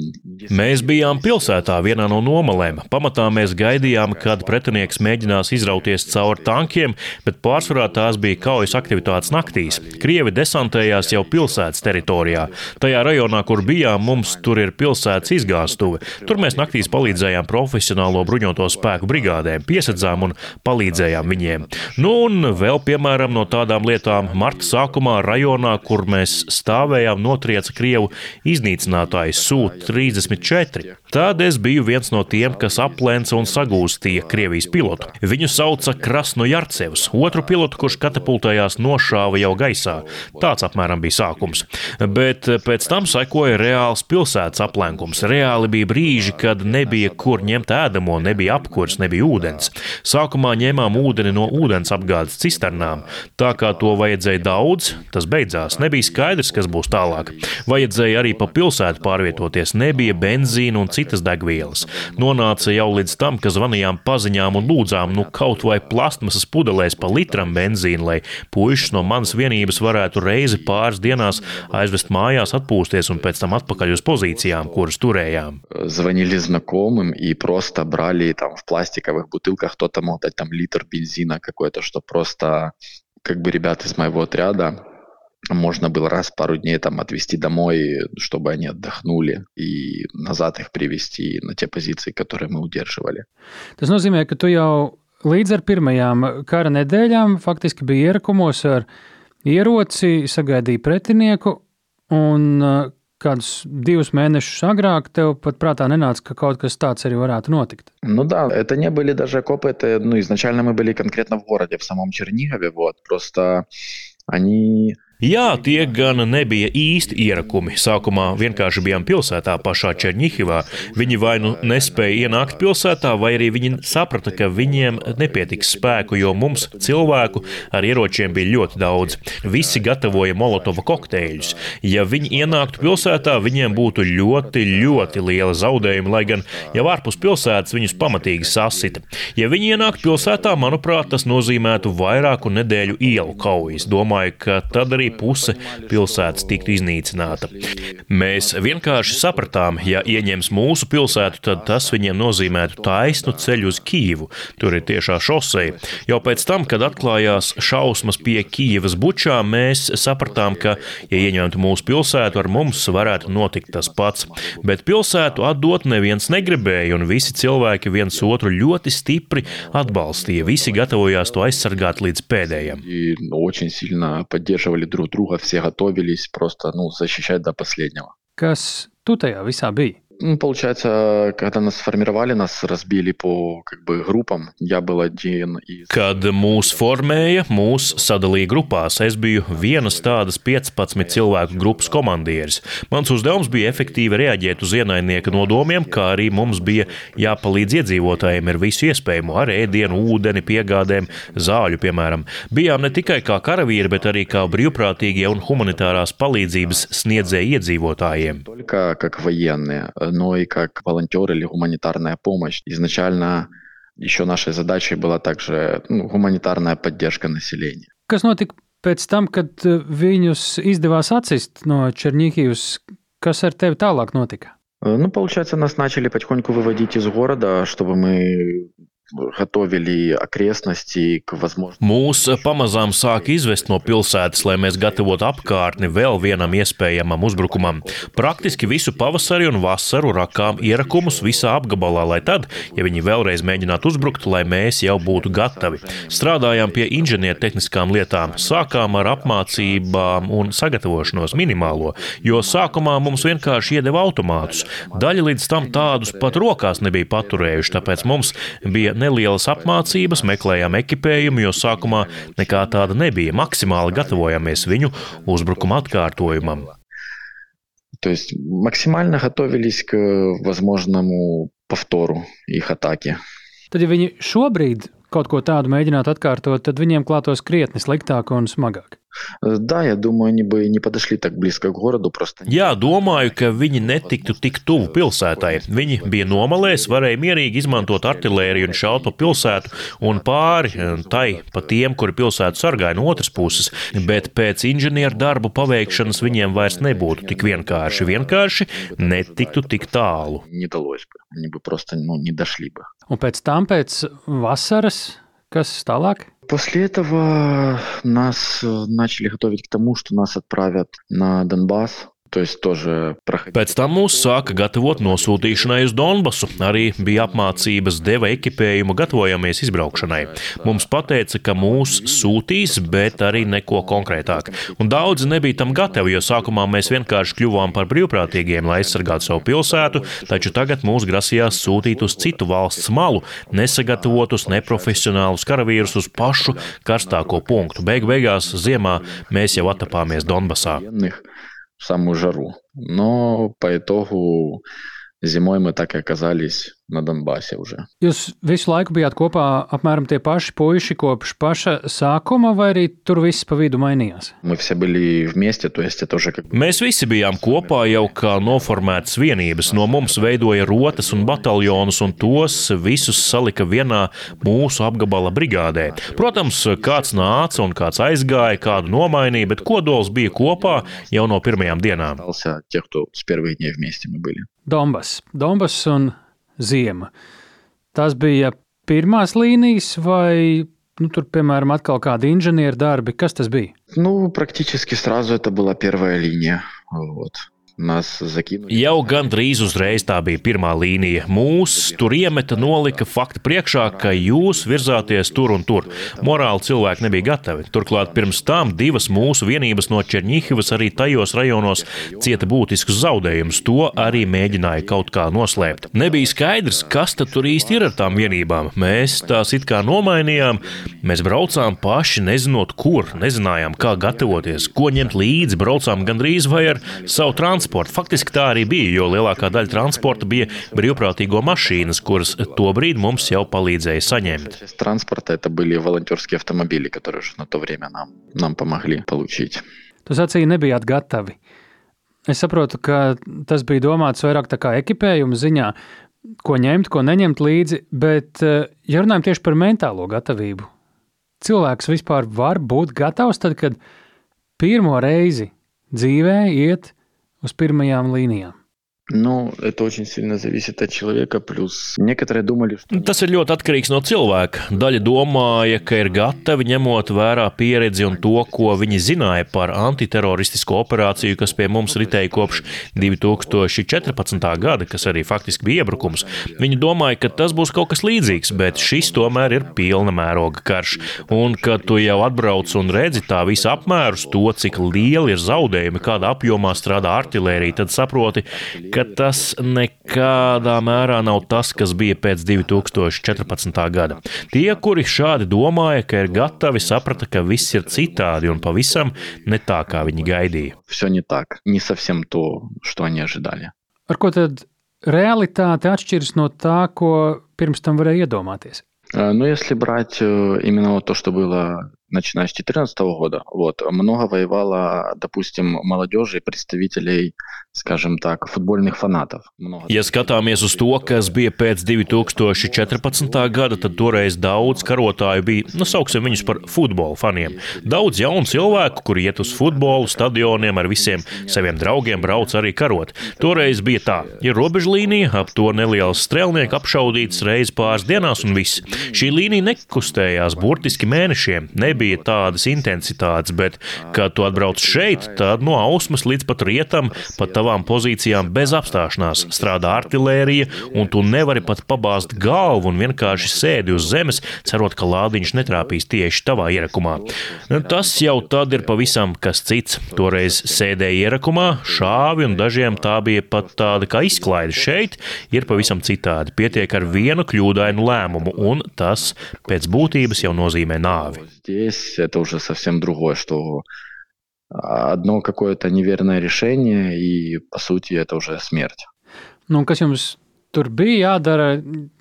Mēs bijām pilsētā vienā no nomalēm. Pamatā mēs gaidījām, kad pretinieks mēģinās izrauties cauri tankiem, bet pārsvarā tās bija kaujas aktivitātes naktīs. Krievi desantējās jau pilsētas teritorijā. Tajā rajonā, kur bijām, mums tur ir pilsētas izgāstuve. Tur mēs naktīs palīdzējām profesionālo bruņoto spēku brigādēm, piesadzām un palīdzējām viņiem. Nu, un vēl, piemēram, no tādām lietām marta sākumā rajonā zonā, kur mēs stāvējām, notrieca Krievu iznīcinātājs Sū-34. Tad es biju viens no tiem, kas aplēca un sagūstīja Krievijas pilotu. Viņu sauca Krasno Jarcevs, otru pilotu, kurš katapultējās nošāva jau gaisā. Tāds apmēram bija sākums. Bet pēc tam sekoja reāls pilsētas aplenkums. Reāli bija brīži, kad nebija kur ņemt ēdamo, nebija apkurs, nebija ūdens. Sākumā ņēmām ūdeni no ūdens apgādes cisternām. Tā kā to vajadzēja daudz, tas beidzās Nebija skaidrs, kas būs tālāk. Vajadzēja arī pa pilsētu pārvietoties. Nebija benzīna un citas degvielas. Nonāca jau līdz tam, ka zvanījām paziņām un lūdzām, nu kaut vai plastmasas pudelēs pa litram benzīna, lai puikas no manas vienības varētu reizi pāris dienās aizvest mājās, atpūsties un pēc tam atpakaļ uz pozīcijām, kuras turējām. Звонили знакомым и просто брали там в пластиковых бутылках кто-то мог дать там литр бензина какой-то, что просто как бы ребята из моего отряда можно было раз в пару дней там отвезти домой, чтобы они отдохнули, и назад их привести на те позиции, которые мы удерживали. Tas nozīmē, ka tu jau līdz ar pirmajām kara nedēļām faktiski biji ierakumos ar ieroci, sagaidīji pretinieku, un kādus divus mēnešus agrāk tev pat prātā nenāca, ka kaut kas tāds arī varētu notikt? Ну да, это не были даже окопы, это, ну, изначально мы были конкретно в городе, в самом Чернигове, вот, просто они Jā, tie gan nebija īsti ierakumi. Sākumā vienkārši bijām pilsētā pašā Černihivā. Viņi vai nu nespēja ienākt pilsētā, vai arī viņi saprata, ka viņiem nepietiks spēku, jo mums cilvēku ar ieročiem bija ļoti daudz. Visi gatavoja molotova kokteļus. Ja viņi ienāktu pilsētā, viņiem būtu ļoti, ļoti liela zaudējuma, lai gan jau ārpus pilsētas viņus pamatīgi sasita. Ja viņi ienāktu pilsētā, manuprāt, tas nozīmētu vairāku nedēļu ielu kaujas. Domāju, ka tad arī arī puse pilsētas tiktu iznīcināta. Mēs vienkārši sapratām, ja ieņems mūsu pilsētu, tad tas viņiem nozīmētu taisnu ceļu uz Kīvu. Tur ir tiešā šoseja. Jau pēc tam, kad atklājās šausmas pie Kīvas bučām, mēs sapratām, ka, ja ieņemtu mūsu pilsētu, ar mums varētu notikt tas pats. Bet pilsētu atdot neviens negribēja, un visi cilvēki viens otru ļoti stipri atbalstīja. Visi gatavojās to aizsargāt līdz pēdējiem. Друг друг друга, все готовились просто ну, защищать до последнего. Kas tu tajā visā bija? Ну, получается, когда нас сформировали, нас разбили по как бы, группам. Я был один из... Kad mūs formēja, mūs sadalīja grupās. Es biju vienas tādas 15 cilvēku grupas komandieris. Mans uzdevums bija efektīvi reaģēt uz ienaidnieka nodomiem, kā arī mums bija jāpalīdz iedzīvotājiem ar visu iespējamo, ar ēdienu, ūdeni, piegādēm, zāļu, piemēram. Bijām ne tikai kā karavīri, bet arī kā brīvprātīgie un humanitārās palīdzības sniedzēji iedzīvotājiem. Только как военные Но и как волонтер или гуманитарная помощь. Изначально еще нашей задачей была также ну, гуманитарная поддержка населения. Kas notika pēc tam, kad viņus izdevās atsist no Černīkijas? Kas ar tevi tālāk notika? Ну, получается, нас начали потихоньку выводить из города, чтобы мы Mūs pamazām sāk izvest no pilsētas, lai mēs gatavotu apkārtni vēl vienam iespējamam uzbrukumam. Praktiski visu pavasari un vasaru rakām ierakumus visā apgabalā, lai tad, ja viņi vēlreiz mēģinātu uzbrukt, lai mēs jau būtu gatavi. Strādājām pie inženiertehniskām lietām, sākām ar apmācībām un sagatavošanos minimālo, jo sākumā mums vienkārši iedeva automātus. Daļa līdz tam tādus pat rokās nebija paturējuši, tāpēc mums bija nelielas apmācības, meklējām ekipējumu, jo sākumā nekā tāda nebija. Maksimāli gatavojāmies viņu uzbrukuma atkārtojumam. То есть максимально готовились к возможному повтору их атаки. Tad, ja viņi šobrīd kaut ko tādu mēģinātu atkārtot, tad viņiem klātos krietni sliktāk un smagāk. Да, я думаю, они бы не подошли так близко к городу. Просто... Jā, domāju, ka viņi netiktu tik tuvu pilsētai. Viņi bija nomalēs, varēja mierīgi izmantot artēriju un šaut pa pilsētu un pāri tai pa tiem, kuri pilsētu sargāja no otras puses, bet pēc inženieru darbu paveikšanas viņiem vairs nebūtu tik vienkārši. Vienkārši netiktu tik tālu. Nedalось бы, они бы просто ну, не дошли бы. Un pēc tam, pēc vasaras, kas tālāk? После этого нас э, начали готовить к тому, что нас отправят на Донбасс. Pēc tam mūs sāka gatavot nosūtīšanai uz Donbasu. Arī bija apmācības, deva ekipējumu, gatavojamies izbraukšanai. Mums teica, ka mūs sūtīs, bet arī neko konkrētāk. Un daudzi nebija tam gatavi, jo sākumā mēs vienkārši kļuvām par brīvprātīgiem, lai aizsargātu savu pilsētu, taču tagad mūs grasījās sūtīt uz citu valsts malu, nesagatavotus, neprofesionālus karavīrus uz pašu karstāko punktu. Beig beigās ziemā mēs jau atapāmies Donbasā. Самую жару. Но по итогу зимой мы так и оказались на Донбассе уже. Jūs visu laiku bijāt kopā apmēram tie paši puiši kopš paša sākuma, vai arī tur viss pa vidu mainījās? Мы все были вместе, то есть это уже как бы Mēs visi bijām kopā jau kā noformētas vienības. No mums veidoja rotas un bataljonus, un tos visus salika vienā mūsu apgabala brigādē. Protams, kāds nāca un kāds aizgāja, kādu nomainīja, bet kodols bija kopā jau no pirmajām dienām. остался тех, кто с первых дней вместе мы были. Donbass, Donbass un Ziema. Tas bija pirmās līnijas, vai nu, tur, piemēram, atkal kādi inženieru darbi? Kas tas bija? Ну, практически сразу это была первая линия. Вот. Jau gandrīz uzreiz tā bija pirmā līnija. Mūs tur iemeta, nolika faktu priekšā, ka jūs virzāties tur un tur. Morāli cilvēki nebija gatavi. Turklāt pirms tam divas mūsu vienības no Černihivas arī tajos rajonos cieta būtiskus zaudējumus. To arī mēģināja kaut kā noslēpt. Nebija skaidrs, kas tad tur īsti ir ar tām vienībām. Mēs tās it kā nomainījām. Mēs braucām paši, nezinot, kur, nezinājām, kā gatavoties, ko ņemt līdzi. Braucām gandrīz vai ar savu transportu Faktiski tā arī bija, jo lielākā daļa transporta bija brīvprātīgo mašīnas, kuras tobrīd mums jau palīdzēja saņemt. Часть транспорта это были волонтерские автомобили, которые уже на то время нам, нам помогли получить. Tu sacīji, nebijāt gatavi. Es saprotu, ka tas bija domāts vairāk tā kā ekipējuma ziņā, ko ņemt, ko neņemt līdzi, bet, eh, ja runājam tieši par mentālo gatavību, cilvēks vispār var būt gatavs tad, kad pirmo reizi dzīvē iet uz pirmajām līnijām. Ну, это очень сильно зависит от человека. Плюс некоторые думали, что... Tas ir ļoti atkarīgs no cilvēka. Daļa domāja, ka ir gatavi ņemot vērā pieredzi un to, ko viņi zināja par antiteroristisko operāciju, kas pie mums ritēja kopš 2014. gada, kas arī faktiski bija iebrukums. Viņi domāja, ka tas būs kaut kas līdzīgs, bet šis tomēr ir pilna mēroga karš. Un, kad tu jau atbrauc un redzi tā visa apmērus, to, cik lieli ir zaudējumi, kādā apjomā strādā artērija, tad saproti, ka ka tas nekādā mērā nav tas, kas bija pēc 2014. gada. Tie, kuri šādi domāja, ka ir gatavi, saprata, ka viss ir citādi un pavisam ne tā, kā viņi gaidīja. Все не так, не совсем то, что они ожидали. Ar ko tad realitāte atšķiras no tā, ko pirms tam varēja iedomāties? Э, Ну, если брать э, именно вот то, что было начиная с 2014 года, вот, много воевало, допустим, молодежи и представителей, скажем так, футбольных фанатов. Много. Ja skatāmies uz to, kas bija pēc 2014. gada, tad toreiz daudz karotāju bija, nu, sauksim viņus par futbola faniem. Daudz jaunu cilvēku, kuri iet uz futbolu stadioniem ar visiem saviem draugiem, brauc arī karot. Toreiz bija tā, ir robeža līnija, ap to neliels strēlnieks apšaudīts reizes pāris dienās un viss. Šī līnija nekustējās burtiski mēnešiem, nebija tādas intensitātes, bet, kad tu atbrauc šeit, tad no ausmas līdz pat rietam, pat tavām pozīcijām bez apstāšanās strādā artērija, un tu nevari pat pabāzt galvu un vienkārši sēdi uz zemes, cerot, ka lādiņš netrāpīs tieši tavā ierakumā. Tas jau tad ir pavisam kas cits. Toreiz sēdēja ierakumā, šāvi, un dažiem tā bija pat tāda kā izklaide. Šeit ir pavisam citādi. Pietiek ar vienu kļūdainu lēmumu, un tas pēc būtības jau nozīmē nāvi. Здесь это уже совсем другое, что одно какое-то неверное решение, и по сути это уже смерть. Nu, un kas jums tur bija jādara?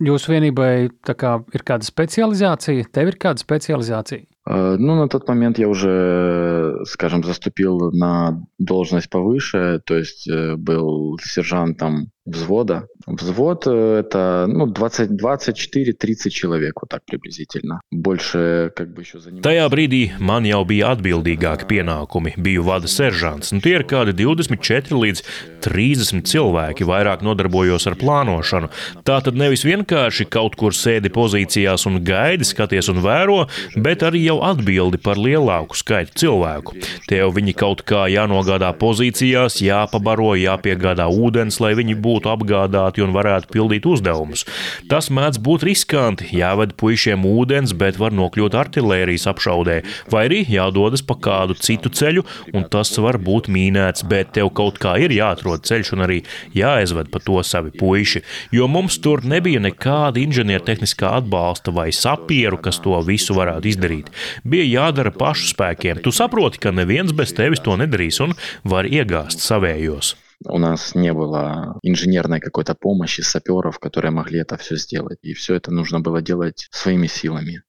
Jūsu vienībai kā, ir kāda specializācija, tev ir kāda specializācija. Э, ну, на тот момент я уже, скажем, заступил на должность повыше, то есть э, был сержантом взвода. Vзвод э, это ну, 20, 24-30 человек, вот так приблизительно. Больше как бы еще занимаюсь. Tajā brīdī man jau bija atbildīgāki pienākumi. Biju vada seržants. Nu, tie ir kādi 24 līdz 30 cilvēki. Vairāk nodarbojos ar plānošanu. Tā tad nevis vienkārši kaut kur sēdi pozīcijās un gaidi, skaties un vēro, bet arī jau atbildi par lielāku skaitu cilvēku. Tev viņi kaut kā jānogādā pozīcijās, jāpabaro, jāpiegādā ūdens, lai viņi būtu būtu apgādāti un varētu pildīt uzdevumus. Tas mēdz būt riskanti, jāved puišiem ūdens, bet var nokļūt artērijas apšaudē, vai arī jādodas pa kādu citu ceļu, un tas var būt mīnēts, bet tev kaut kā ir jāatrod ceļš un arī jāaizved pa to savi puiši, jo mums tur nebija nekāda inženiertehniskā atbalsta vai sapieru, kas to visu varētu izdarīt. Bija jādara pašu spēkiem. Tu saproti, ka neviens bez tevis to nedarīs un var iegāzt savējos. У нас не было инженерной какой-то помощи, саперов, которые могли это все сделать. И все это нужно было делать своими силами.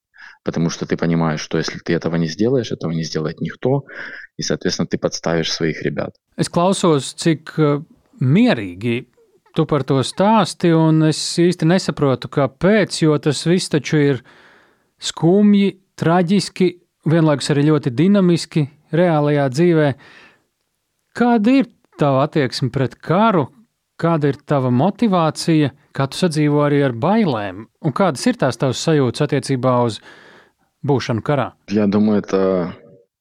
Потому что ты понимаешь, что если ты этого не сделаешь, этого не сделает никто, и, соответственно, ты подставишь своих ребят. Es klausos, cik mierīgi tu par to stāsti, un es īsti nesaprotu, kāpēc, jo tas viss taču ir skumji, traģiski, vienlaikus arī ļoti dinamiski reālajā dzīvē. Kāda ir tava attieksme pret karu, kāda ir tava motivācija, kā tu sadzīvo arī ar bailēm, un kādas ir tās tavas sajūtas attiecībā uz būšanu karā? Я думаю, это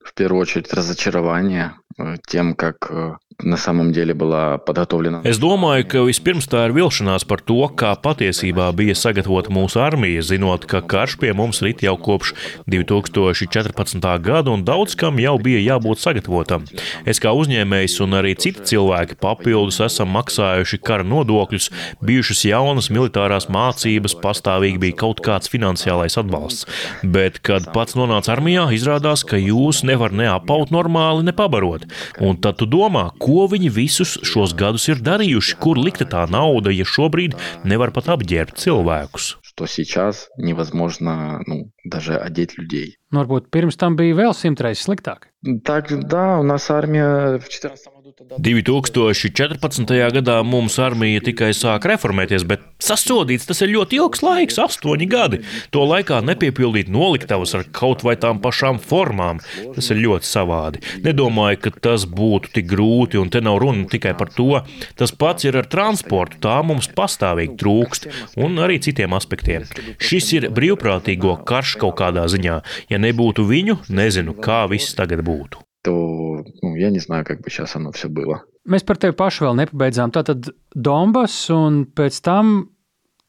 в первую очередь разочарование э, тем, как э, на самом деле была подготовлена. Es domāju, ka vispirms tā ir vilšanās par to, kā patiesībā bija sagatavota mūsu armija, zinot, ka karš pie mums rit jau kopš 2014. gada un daudz kam jau bija jābūt sagatavotam. Es kā uzņēmējs un arī citi cilvēki papildus esam maksājuši kara nodokļus, bijušas jaunas militārās mācības, pastāvīgi bija kaut kāds finansiālais atbalsts. Bet, kad pats nonāca armijā, izrādās, ka jūs nevar neapaut normāli, nepabarot. Un tad tu domā, ko viņi visus šos gadus ir darījuši, kur likta tā nauda, ja šobrīd nevar pat apģērbt cilvēkus. Что сейчас невозможно ну, даже одеть людей. Nu, varbūt pirms tam bija vēl simtreiz sliktāk. Так, да, у нас армия в 14 2014. gadā mums armija tikai sāk reformēties, bet sasodīts tas ir ļoti ilgs laiks, astoņi gadi. To laikā nepiepildīt noliktavas ar kaut vai tām pašām formām. Tas ir ļoti savādi. Nedomāju, ka tas būtu tik grūti, un te nav runa tikai par to. Tas pats ir ar transportu, tā mums pastāvīgi trūkst, un arī citiem aspektiem. Šis ir brīvprātīgo karš kaut kādā ziņā. Ja nebūtu viņu, nezinu, kā viss tagad būtu то ну, я не знаю, как бы сейчас оно все было. Mēs par tevi pašu vēl nepabeidzām. Tātad Donbass un pēc tam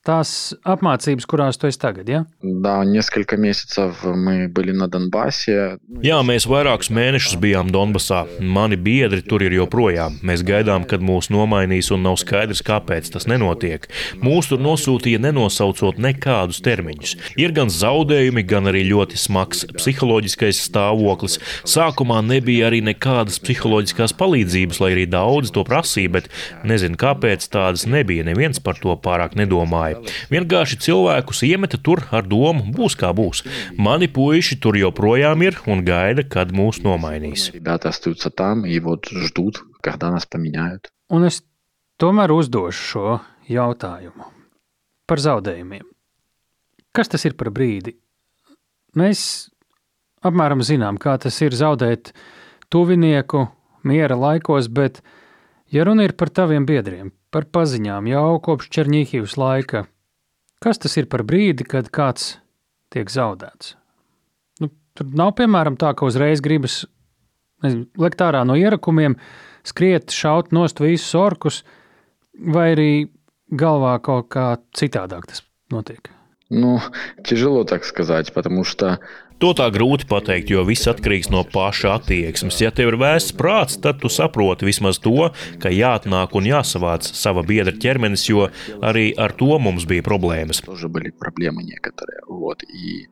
tās apmācības, kurās tu esi tagad, ja? Да, несколько месяцев мы были на Донбассе. Jā, mēs vairākus mēnešus bijām Donbasā. Mani biedri tur ir joprojām. Mēs gaidām, kad mūs nomainīs, un nav skaidrs, kāpēc tas nenotiek. Mūs tur nosūtīja nenosaucot nekādus termiņus. Ir gan zaudējumi, gan arī ļoti smags psiholoģiskais stāvoklis. Sākumā nebija arī nekādas psiholoģiskās palīdzības, lai arī daudz to prasīja, bet nezinu, kāpēc tādas nebija. Neviens par to pārāk nedomāja. Vienkārši cilvēkus iemeta tur ar domu, būs kā būs. Mani puiši tur joprojām ir un gaida, kad mūs nomainīs. Un es tomēr uzdošu šo jautājumu par zaudējumiem. Kas tas ir par brīdi? Mēs apmēram zinām, kā tas ir zaudēt tuvinieku miera laikos, bet, ja runa ir par taviem biedriem, par paziņām jau kopš Černīhivas laika. Kas tas ir par brīdi, kad kāds tiek zaudēts? Nu, tur nav piemēram tā, ka uzreiz gribas nezinu, lekt ārā no ierakumiem, skriet, šaut nost visus orkus, vai arī galvā kaut kā citādāk tas notiek. Ну, тяжело так сказать, потому что To tā grūti pateikt, jo viss atkarīgs no paša attieksmes. Ja tev ir vēsts prāts, tad tu saproti vismaz to, ka jāatnāk un jāsavāc sava biedra ķermenis, jo arī ar to mums bija problēmas. тоже были проблемы некоторые. Вот. И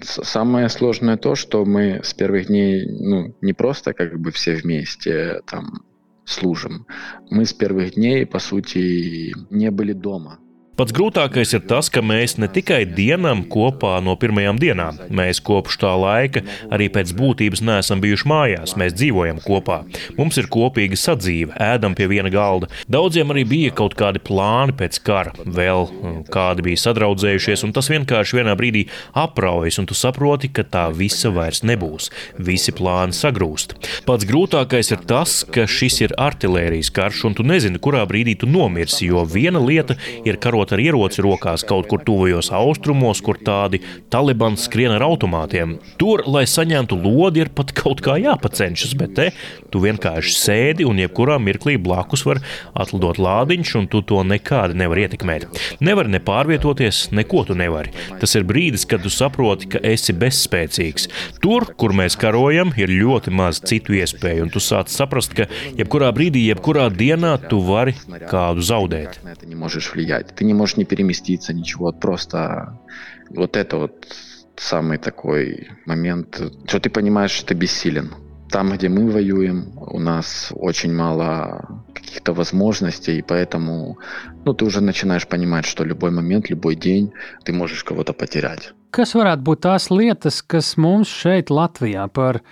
с- самое сложное то, что мы с первых дней ну, не просто как бы все вместе там служим. Мы с первых дней, по сути, не были дома. Pats grūtākais ir tas, ka mēs ne tikai dienam kopā no pirmajām dienām, mēs kopš tā laika arī pēc būtības neesam bijuši mājās, mēs dzīvojam kopā. Mums ir kopīga sadzīve, ēdam pie viena galda. Daudziem arī bija kaut kādi plāni pēc kara, vēl mm, kādi bija sadraudzējušies, un tas vienkārši vienā brīdī apraujas, un tu saproti, ka tā visa vairs nebūs. Visi plāni sagrūst. Pats grūtākais ir tas, ka šis ir artērijas karš, un tu nezini, kurā brīdī tu nomirsi, jo viena lieta ir karot karot ar ieroci rokās kaut kur tuvajos austrumos, kur tādi talibans skrien ar automātiem. Tur, lai saņemtu lodi, ir pat kaut kā jāpacenšas, bet te tu vienkārši sēdi un jebkurā mirklī blakus var atlidot lādiņš, un tu to nekādi nevari ietekmēt. Nevari ne pārvietoties, neko tu nevari. Tas ir brīdis, kad tu saproti, ka esi bezspēcīgs. Tur, kur mēs karojam, ir ļoti maz citu iespēju, un tu sāc saprast, ka jebkurā brīdī, jebkurā dienā tu vari kādu zaudēt. Не можешь не переместиться, ничего. Просто вот это вот самый такой момент, что ты понимаешь, что ты бессилен. Там, где мы воюем, у нас очень мало каких-то возможностей, и поэтому ну, ты уже начинаешь понимать, что любой момент, любой день ты можешь кого-то потерять. Kas varētu būt tās lietas, kas mums šeit, Latvijā, par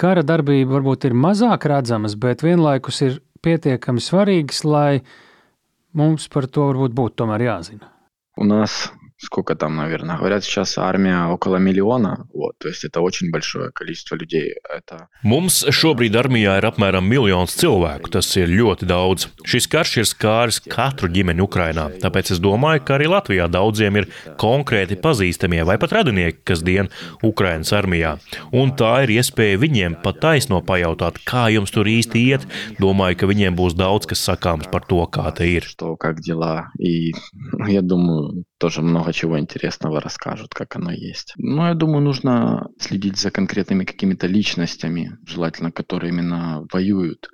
kara darbību varbūt ir mazāk redzamas, bet vienlaikus ir pietiekami svarīgas, lai Mums par to varbūt būtu tomēr jāzina. Un es сколько там, наверное, говорят сейчас армия около миллиона, вот, то есть это очень большое количество людей. Это... Mums šobrīd armijā ir apmēram miljons cilvēku, tas ir ļoti daudz. Šis karš ir skāris katru ģimeni Ukrainā, tāpēc es domāju, ka arī Latvijā daudziem ir konkrēti pazīstamie vai pat radinieki, kas dien Ukrainas armijā. Un tā ir iespēja viņiem pat taisno pajautāt, kā jums tur īsti iet. Domāju, ka viņiem būs daudz kas sakāms par to, kā te ir. Что, как дела? И я думаю, тоже много чего интересного расскажут, как оно есть. Но я думаю, нужно следить за конкретными какими-то личностями, желательно, которые именно воюют,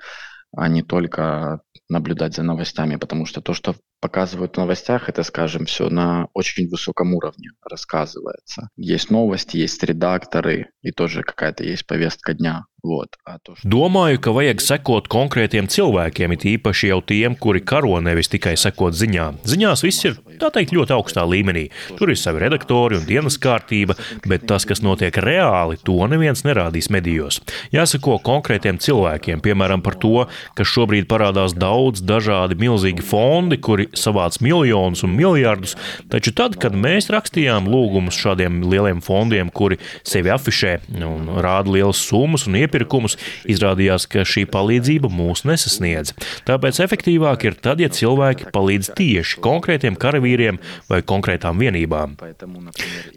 а не только наблюдать за новостями, потому что то, что показывают в новостях, это, скажем, все на очень высоком уровне рассказывается. Есть новости, есть редакторы, и тоже какая-то есть повестка дня. Вот, to, что... Domāju, ka vajag sekot konkrētiem cilvēkiem, it īpaši jau tiem, kuri karo nevis tikai sekot ziņām. Ziņās viss ir, tā teikt, ļoti augstā līmenī. Tur ir savi redaktori un dienas kārtība, bet tas, kas notiek reāli, to neviens nerādīs medijos. Jāsako konkrētiem cilvēkiem, piemēram, par to, ka šobrīd parādās daudz dažādi milzīgi fondi, kuri savāc miljonus un miljardus, taču tad, kad mēs rakstījām lūgumus šādiem lieliem fondiem, kuri sevi afišē un rāda lielas summas un iepirkumus, izrādījās, ka šī palīdzība mūs nesasniedz. Tāpēc efektīvāk ir tad, ja cilvēki palīdz tieši konkrētiem karavīriem vai konkrētām vienībām.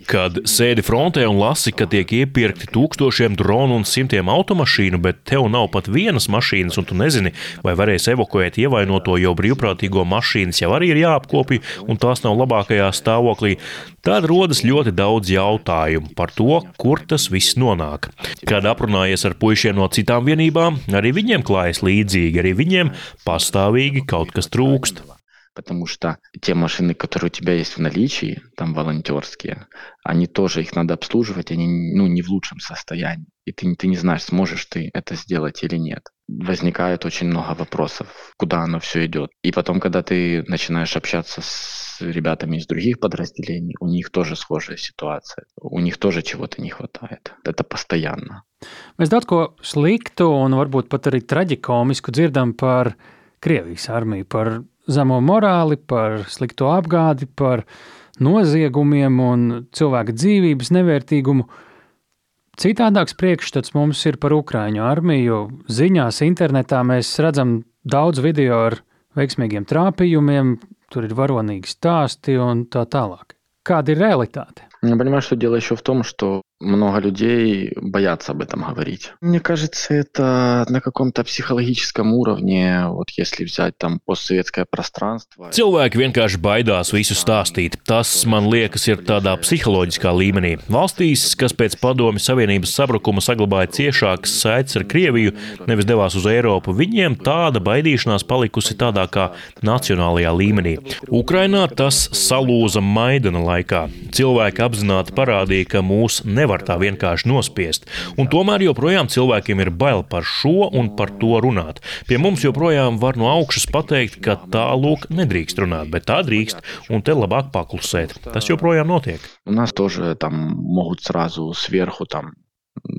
Kad sēdi frontē un lasi, ka tiek iepirkti tūkstošiem dronu un simtiem automašīnu, bet tev nav pat vienas mašīnas, un tu nezini, vai varēs evakuēt ievainoto jau brīvprātīgo mašīnas jau arī ir jāapkopja, un tās nav labākajā stāvoklī, tad rodas ļoti daudz jautājumu par to, kur tas viss nonāk. Kad aprunājies ar puišiem no citām vienībām, arī viņiem klājas līdzīgi, arī viņiem pastāvīgi kaut kas trūkst. Потому что те машины, которые у тебя есть в наличии, там волонтерские, они тоже, их надо обслуживать, они ну, не в лучшем состоянии. И ты, ты не знаешь, сможешь ты это сделать или нет. Возникает очень много вопросов, куда оно все идет. И потом, когда ты начинаешь общаться с ребятами из других подразделений, у них тоже схожая ситуация. У них тоже чего-то не хватает. Это постоянно. Mēs daudz ko sliktu un varbūt pat arī traģikomisku dzirdam par Krievijas armiju, par zemo morāli, par slikto apgādi, par noziegumiem un cilvēka dzīvības nevērtīgumu. Citādāks priekšstats mums ir par Ukrāņu armiju. Ziņās, internetā mēs redzam daudz video ar veiksmīgiem trāpījumiem, tur ir varonīgi stāsti un tā tālāk. Kāda ir realitāte? Я понимаю, что дело еще в том, что много людей боятся об этом говорить. Мне кажется, это на каком-то психологическом уровне, вот если взять там постсоветское пространство. Cilvēki vienkārši baidās visu stāstīt. Tas, man liekas, ir tādā psiholoģiskā līmenī. Valstīs, kas pēc padomju Savienības sabrukuma saglabāja ciešākas saites ar Krieviju, nevis devās uz Eiropu, viņiem tāda baidīšanās palikusi tādā kā nacionālajā līmenī. Ukrainā tas salūza Maidana laikā. Cilvēki apzināti parādīja, ka mūs nevar nevar tā vienkārši nospiest. Un tomēr joprojām cilvēkiem ir bail par šo un par to runāt. Pie mums joprojām var no augšas pateikt, ka tā lūk nedrīkst runāt, bet tā drīkst, un te labāk paklusēt. Tas joprojām notiek. У нас тоже там могут сразу сверху там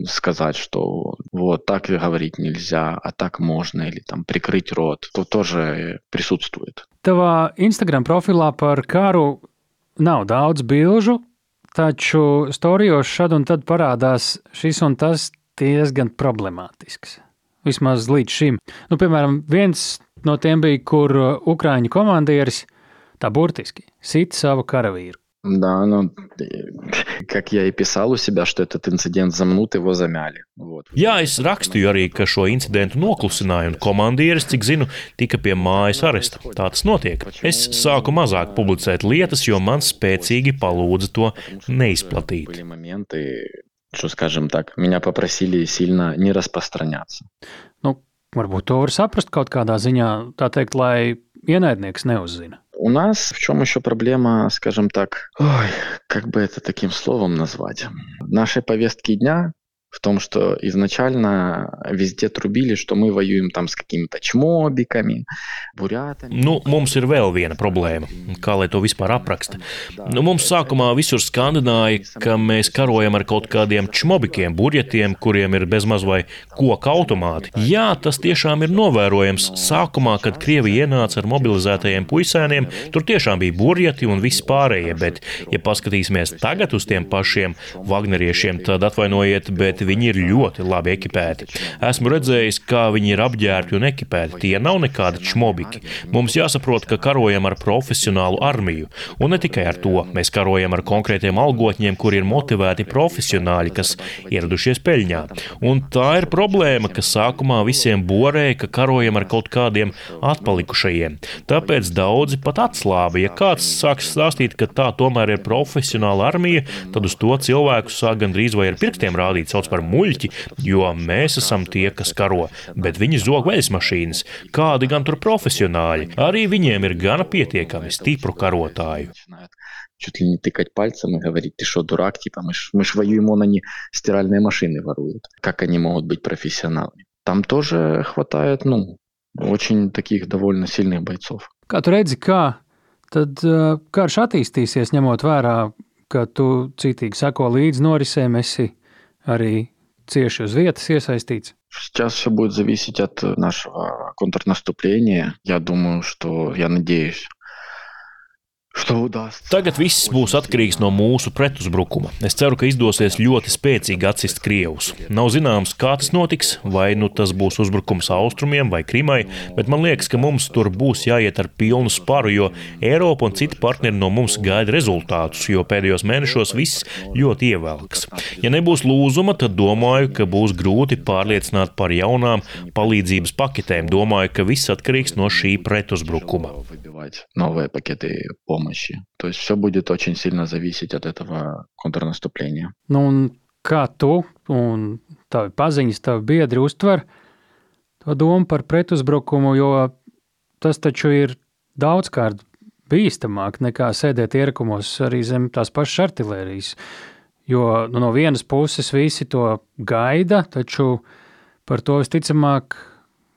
сказать, что вот так говорить нельзя, а так можно, или там прикрыть рот, то тоже присутствует. Tavā Instagram profilā par karu nav daudz bilžu, taču storijos šad un tad parādās šis un tas diezgan problemātisks. Vismaz līdz šim. Nu, piemēram, viens no tiem bija, kur Ukrāņu komandieris tā burtiski sit savu karavīru. Да, ну, как я и писал у себя, что этот инцидент замнут, его замяли. Вот. Jā, es rakstīju arī, ka šo incidentu noklusināja, un komandieris, cik zinu, tika pie mājas aresta. Tā tas notiek. Es sāku mazāk publicēt lietas, jo man spēcīgi palūdza to neizplatīt. Были моменты, что, скажем так, меня попросили сильно не распространяться. Nu, varbūt to var saprast kaut kādā ziņā, tā teikt, lai ienaidnieks neuzzina. У нас в чем еще проблема, скажем так, ой, как бы это таким словом назвать? В нашей повестке дня в том, что изначально везде трубили, что мы воюем там с какими-то чмобиками, бурятами. Nu, mums ir vēl viena problēma. Kā lai to vispār apraksta? Nu, mums sākumā visur skandināja, ka mēs karojam ar kaut kādiem čmobikiem, burjetiem, kuriem ir bezmaz vai koka automāti. Jā, tas tiešām ir novērojams. Sākumā, kad Krievija ienāca ar mobilizētajiem puisēniem, tur tiešām bija burjeti un viss pārējie, bet, ja paskatīsimies tagad uz tiem pašiem Wagneriešiem, tad atvainojiet, bet viņi ir ļoti labi ekipēti. Esmu redzējis, kā viņi ir apģērbti un ekipēti. Tie nav nekādi čmobiki. Mums jāsaprot, ka karojam ar profesionālu armiju. Un ne tikai ar to. Mēs karojam ar konkrētiem algotņiem, kuri ir motivēti profesionāļi, kas ieradušies peļņā. Un tā ir problēma, ka sākumā visiem borēja, ka karojam ar kaut kādiem atpalikušajiem. Tāpēc daudzi pat atslāba. Ja kāds sāks stāstīt, ka tā tomēr ir profesionāla armija, tad uz to cilvēku sāk gandrīz vai ar pirkstiem rādīt, sauc par muļķi, jo mēs esam tie, kas karo, bet viņi zog veļas mašīnas. Kādi gan tur profesionāļi? Arī viņiem ir gana pietiekami stipru karotāju. чуть ли не тыкать пальцем и говорить, ты что, дурак, типа, мы ж, мы ж воюем, он они стиральные машины воруют. Как они могут быть профессионалами? Там тоже хватает, ну, очень таких довольно сильных бойцов. Kā tu redzi, kā tad uh, karš attīstīsies, ņemot vērā, ka tu citīgi sako līdzi norisēm, esi arī cieši uz vietas iesaistīts? Сейчас все будет зависеть от нашего контрнаступления. Я думаю, что, я надеюсь. Tagad viss būs atkarīgs no mūsu pretuzbrukuma. Es ceru, ka izdosies ļoti spēcīgi atsist Krievus. Nav zināms, kā tas notiks, vai nu tas būs uzbrukums austrumiem vai Krimai, bet man liekas, ka mums tur būs jāiet ar pilnu sparu, jo Eiropa un citi partneri no mums gaida rezultātus, jo pēdējos mēnešos viss ļoti ievelks. Ja nebūs lūzuma, tad domāju, ka būs grūti pārliecināt par jaunām palīdzības paketēm. Domāju, ka viss atkarīgs no šī pretuzbrukuma. Выбивать новые пакеты помощи. То есть все будет очень сильно зависеть от этого контрнаступления. Nu, un kā tu un tavi paziņas, tavi biedri uztver to domu par pretuzbrukumu, jo tas taču ir daudzkārt bīstamāk nekā sēdēt ierakumos arī zem tās pašas artilērijas. Jo nu, no vienas puses visi to gaida, taču par to visticamāk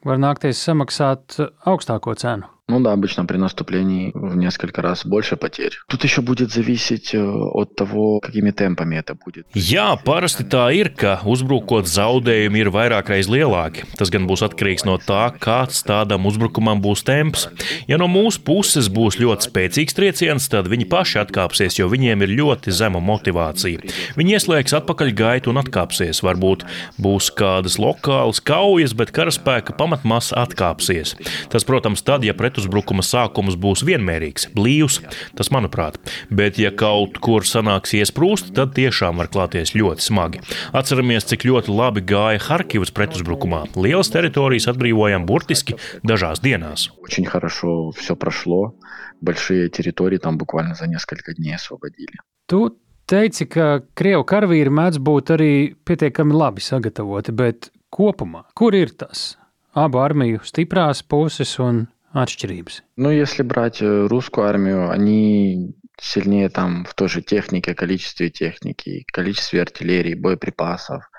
var nākties samaksāt augstāko cenu. Ну да, обычно при наступлении в несколько раз больше потерь. Тут еще будет зависеть э, от того, какими темпами это будет. Jā, parasti tā ir, ka uzbrukot zaudējumi ir vairākreiz lielāki. Tas gan būs atkarīgs no tā, kāds tādam uzbrukumam būs temps. Ja no mūsu puses būs ļoti spēcīgs trieciens, tad viņi paši atkāpsies, jo viņiem ir ļoti zema motivācija. Viņi ieslēgs atpakaļ gaitu un atkāpsies. Varbūt būs kādas lokālas kaujas, bet karaspēka pamatmasa atkāpsies. Tas, protams, tad, ja pretuzbrukuma sākums būs vienmērīgs, blīvs, tas manuprāt. Bet, ja kaut kur sanāks iesprūst, tad tiešām var klāties ļoti smagi. Atceramies, cik ļoti labi gāja Harkivas pretuzbrukumā. Lielas teritorijas atbrīvojām burtiski dažās dienās. Очень хорошо все прошло. Большие территории там буквально за несколько дней освободили. Tu teici, ka krievu karavīri mēdz būt arī pietiekami labi sagatavoti, bet kopumā, kur ir tas abu armiju stiprās puses un atšķirības? Ну, если брать э, русскую армию, они сильнее там в той же технике, количестве техники, количестве артиллерии, боеприпасов,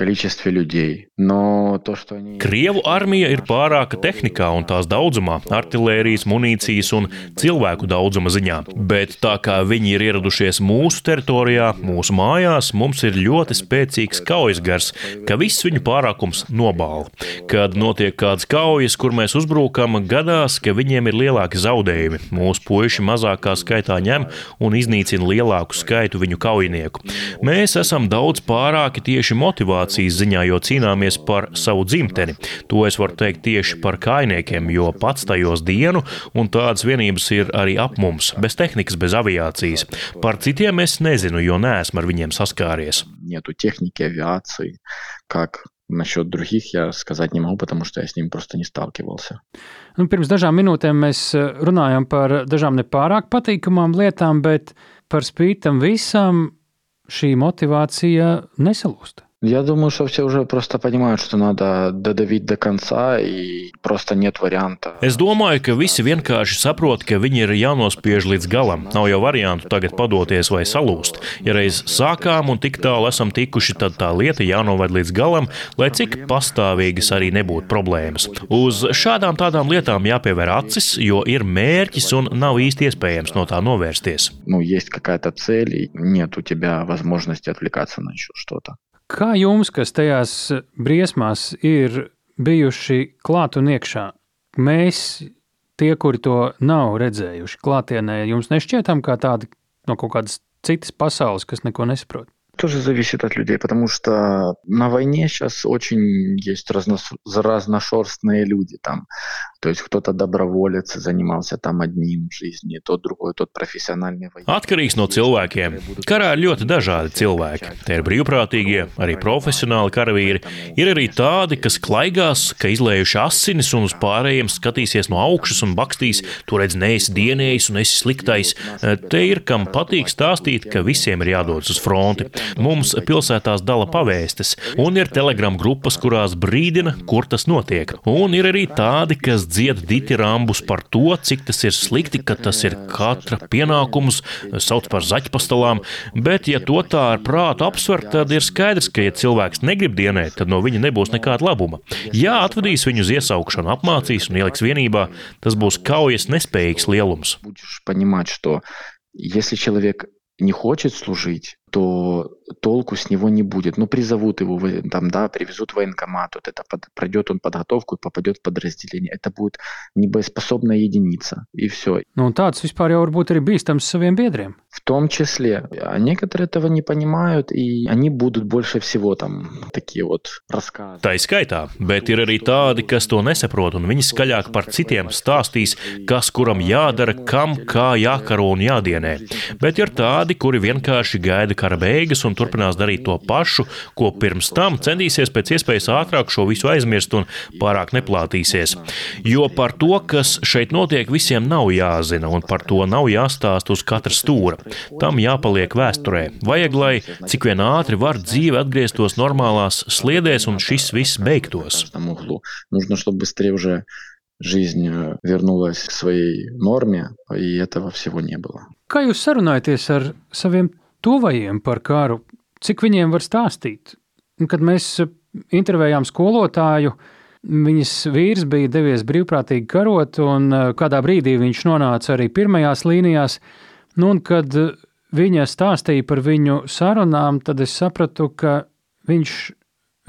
количестве людей. Но то, что они... Krievu armija ir pārāka tehnikā un tās daudzumā, artērijas, munīcijas un cilvēku daudzuma ziņā. Bet tā kā viņi ir ieradušies mūsu teritorijā, mūsu mājās, mums ir ļoti spēcīgs kaujas gars, ka viss viņu pārākums nobāla. Kad notiek kādas kaujas, kur mēs uzbrukam, gadās, ka viņiem ir lielāki zaudējumi. Mūsu puiši mazākā skaitā ņem un iznīcina lielāku skaitu viņu kaujinieku. Mēs esam daudz pārāki tieši motivāti motivācijas ziņā, jo cīnāmies par savu dzimteni. To es varu teikt tieši par kainiekiem, jo pats tajos dienu, un tādas vienības ir arī ap mums, bez tehnikas, bez aviācijas. Par citiem es nezinu, jo neesmu ar viņiem saskāries. Нету техники, авиации, как Насчет других я сказать не могу, потому что я с ним просто не сталкивался. Nu, pirms dažām minūtēm mēs runājām par dažām nepārāk patīkamām lietām, bet par spīti tam visam šī motivācija nesalūst. Я думаю, что все уже просто понимают, что надо dodavīt до конца, и просто нет варианта. Es domāju, ka visi vienkārši saprot, ka viņi ir jānospiež līdz galam. Nav jau variantu tagad padoties vai salūst. Ja reiz sākām un tik tālu esam tikuši, tad tā lieta jānoved līdz galam, lai cik pastāvīgas arī nebūtu problēmas. Uz šādām tādām lietām jāpievēr acis, jo ir mērķis un nav īsti iespējams no tā novērsties. Ну, есть какая-то цель, и нет у тебя возможности отвлекаться на еще что-то. Kā jums, kas tajās briesmās ir bijuši klāt un iekšā, mēs, tie, kuri to nav redzējuši klātienē, jums nešķietam kā tādi no kaut kādas citas pasaules, kas neko nesaprot? Тоже зависит от людей, потому что на войне сейчас очень есть разно, разношерстные люди там. То есть кто-то доброволец занимался там одним в жизни, тот другой, тот профессиональный военный. Atkarīgs no cilvēkiem. Karā ir ļoti dažādi cilvēki. Te ir brīvprātīgie, arī profesionāli karavīri. Ir arī tādi, kas klaigās, ka izlējuši asinis un uz pārējiem skatīsies no augšas un bakstīs, tu redz, neesi dienējis un esi sliktais. Te ir kam patīk stāstīt, ka visiem ir jādodas uz fronti. Mums pilsētās dala pavēstes, un ir telegram grupas, kurās brīdina, kur tas notiek. Un ir arī tādi, kas dzied ditirambus par to, cik tas ir slikti, ka tas ir katra pienākums, sauc par zaķpastalām, bet, ja to tā ar prātu apsver, tad ir skaidrs, ka, ja cilvēks negrib dienēt, tad no viņa nebūs nekāda labuma. Ja atvedīs viņu uz iesaukšanu, apmācīs un ieliks vienībā, tas būs kaujas nespējīgs lielums. Если человек не хочет служить, то толку с него не будет. Ну, призовут его, там, да, привезут в военкомат, вот это под, пройдет он подготовку и попадет в подразделение. Это будет небоеспособная единица, и все. Ну, tāds vispār jau var būt arī bīstams saviem biedriem. В том числе. А некоторые этого не понимают, и они будут больше всего там такие вот рассказы. Tā ir skaitā, bet ir arī tādi, kas to nesaprot, un viņi skaļāk par citiem stāstīs, kas kuram jādara, kam kā jākaro un jādienē. Bet ir tādi, kuri vienkārši gaida kara beigas un turpinās darīt to pašu, ko pirms tam centīsies pēc iespējas ātrāk šo visu aizmirst un pārāk neplātīsies. Jo par to, kas šeit notiek, visiem nav jāzina, un par to nav jāstāst uz katra stūra. Tam jāpaliek vēsturē. Vajag, lai cik vien ātri var dzīve atgrieztos normālās sliedēs un šis viss beigtos. Нужно, чтобы быстрее уже жизнь вернулась к своей норме, и этого всего не было. Kā jūs sarunājaties ar saviem tuvajiem par karu? Cik viņiem var stāstīt? Kad mēs intervējām skolotāju, viņas vīrs bija devies brīvprātīgi karot, un kādā brīdī viņš nonāca arī pirmajās līnijās. Nu, un kad viņa stāstīja par viņu sarunām, tad es sapratu, ka viņš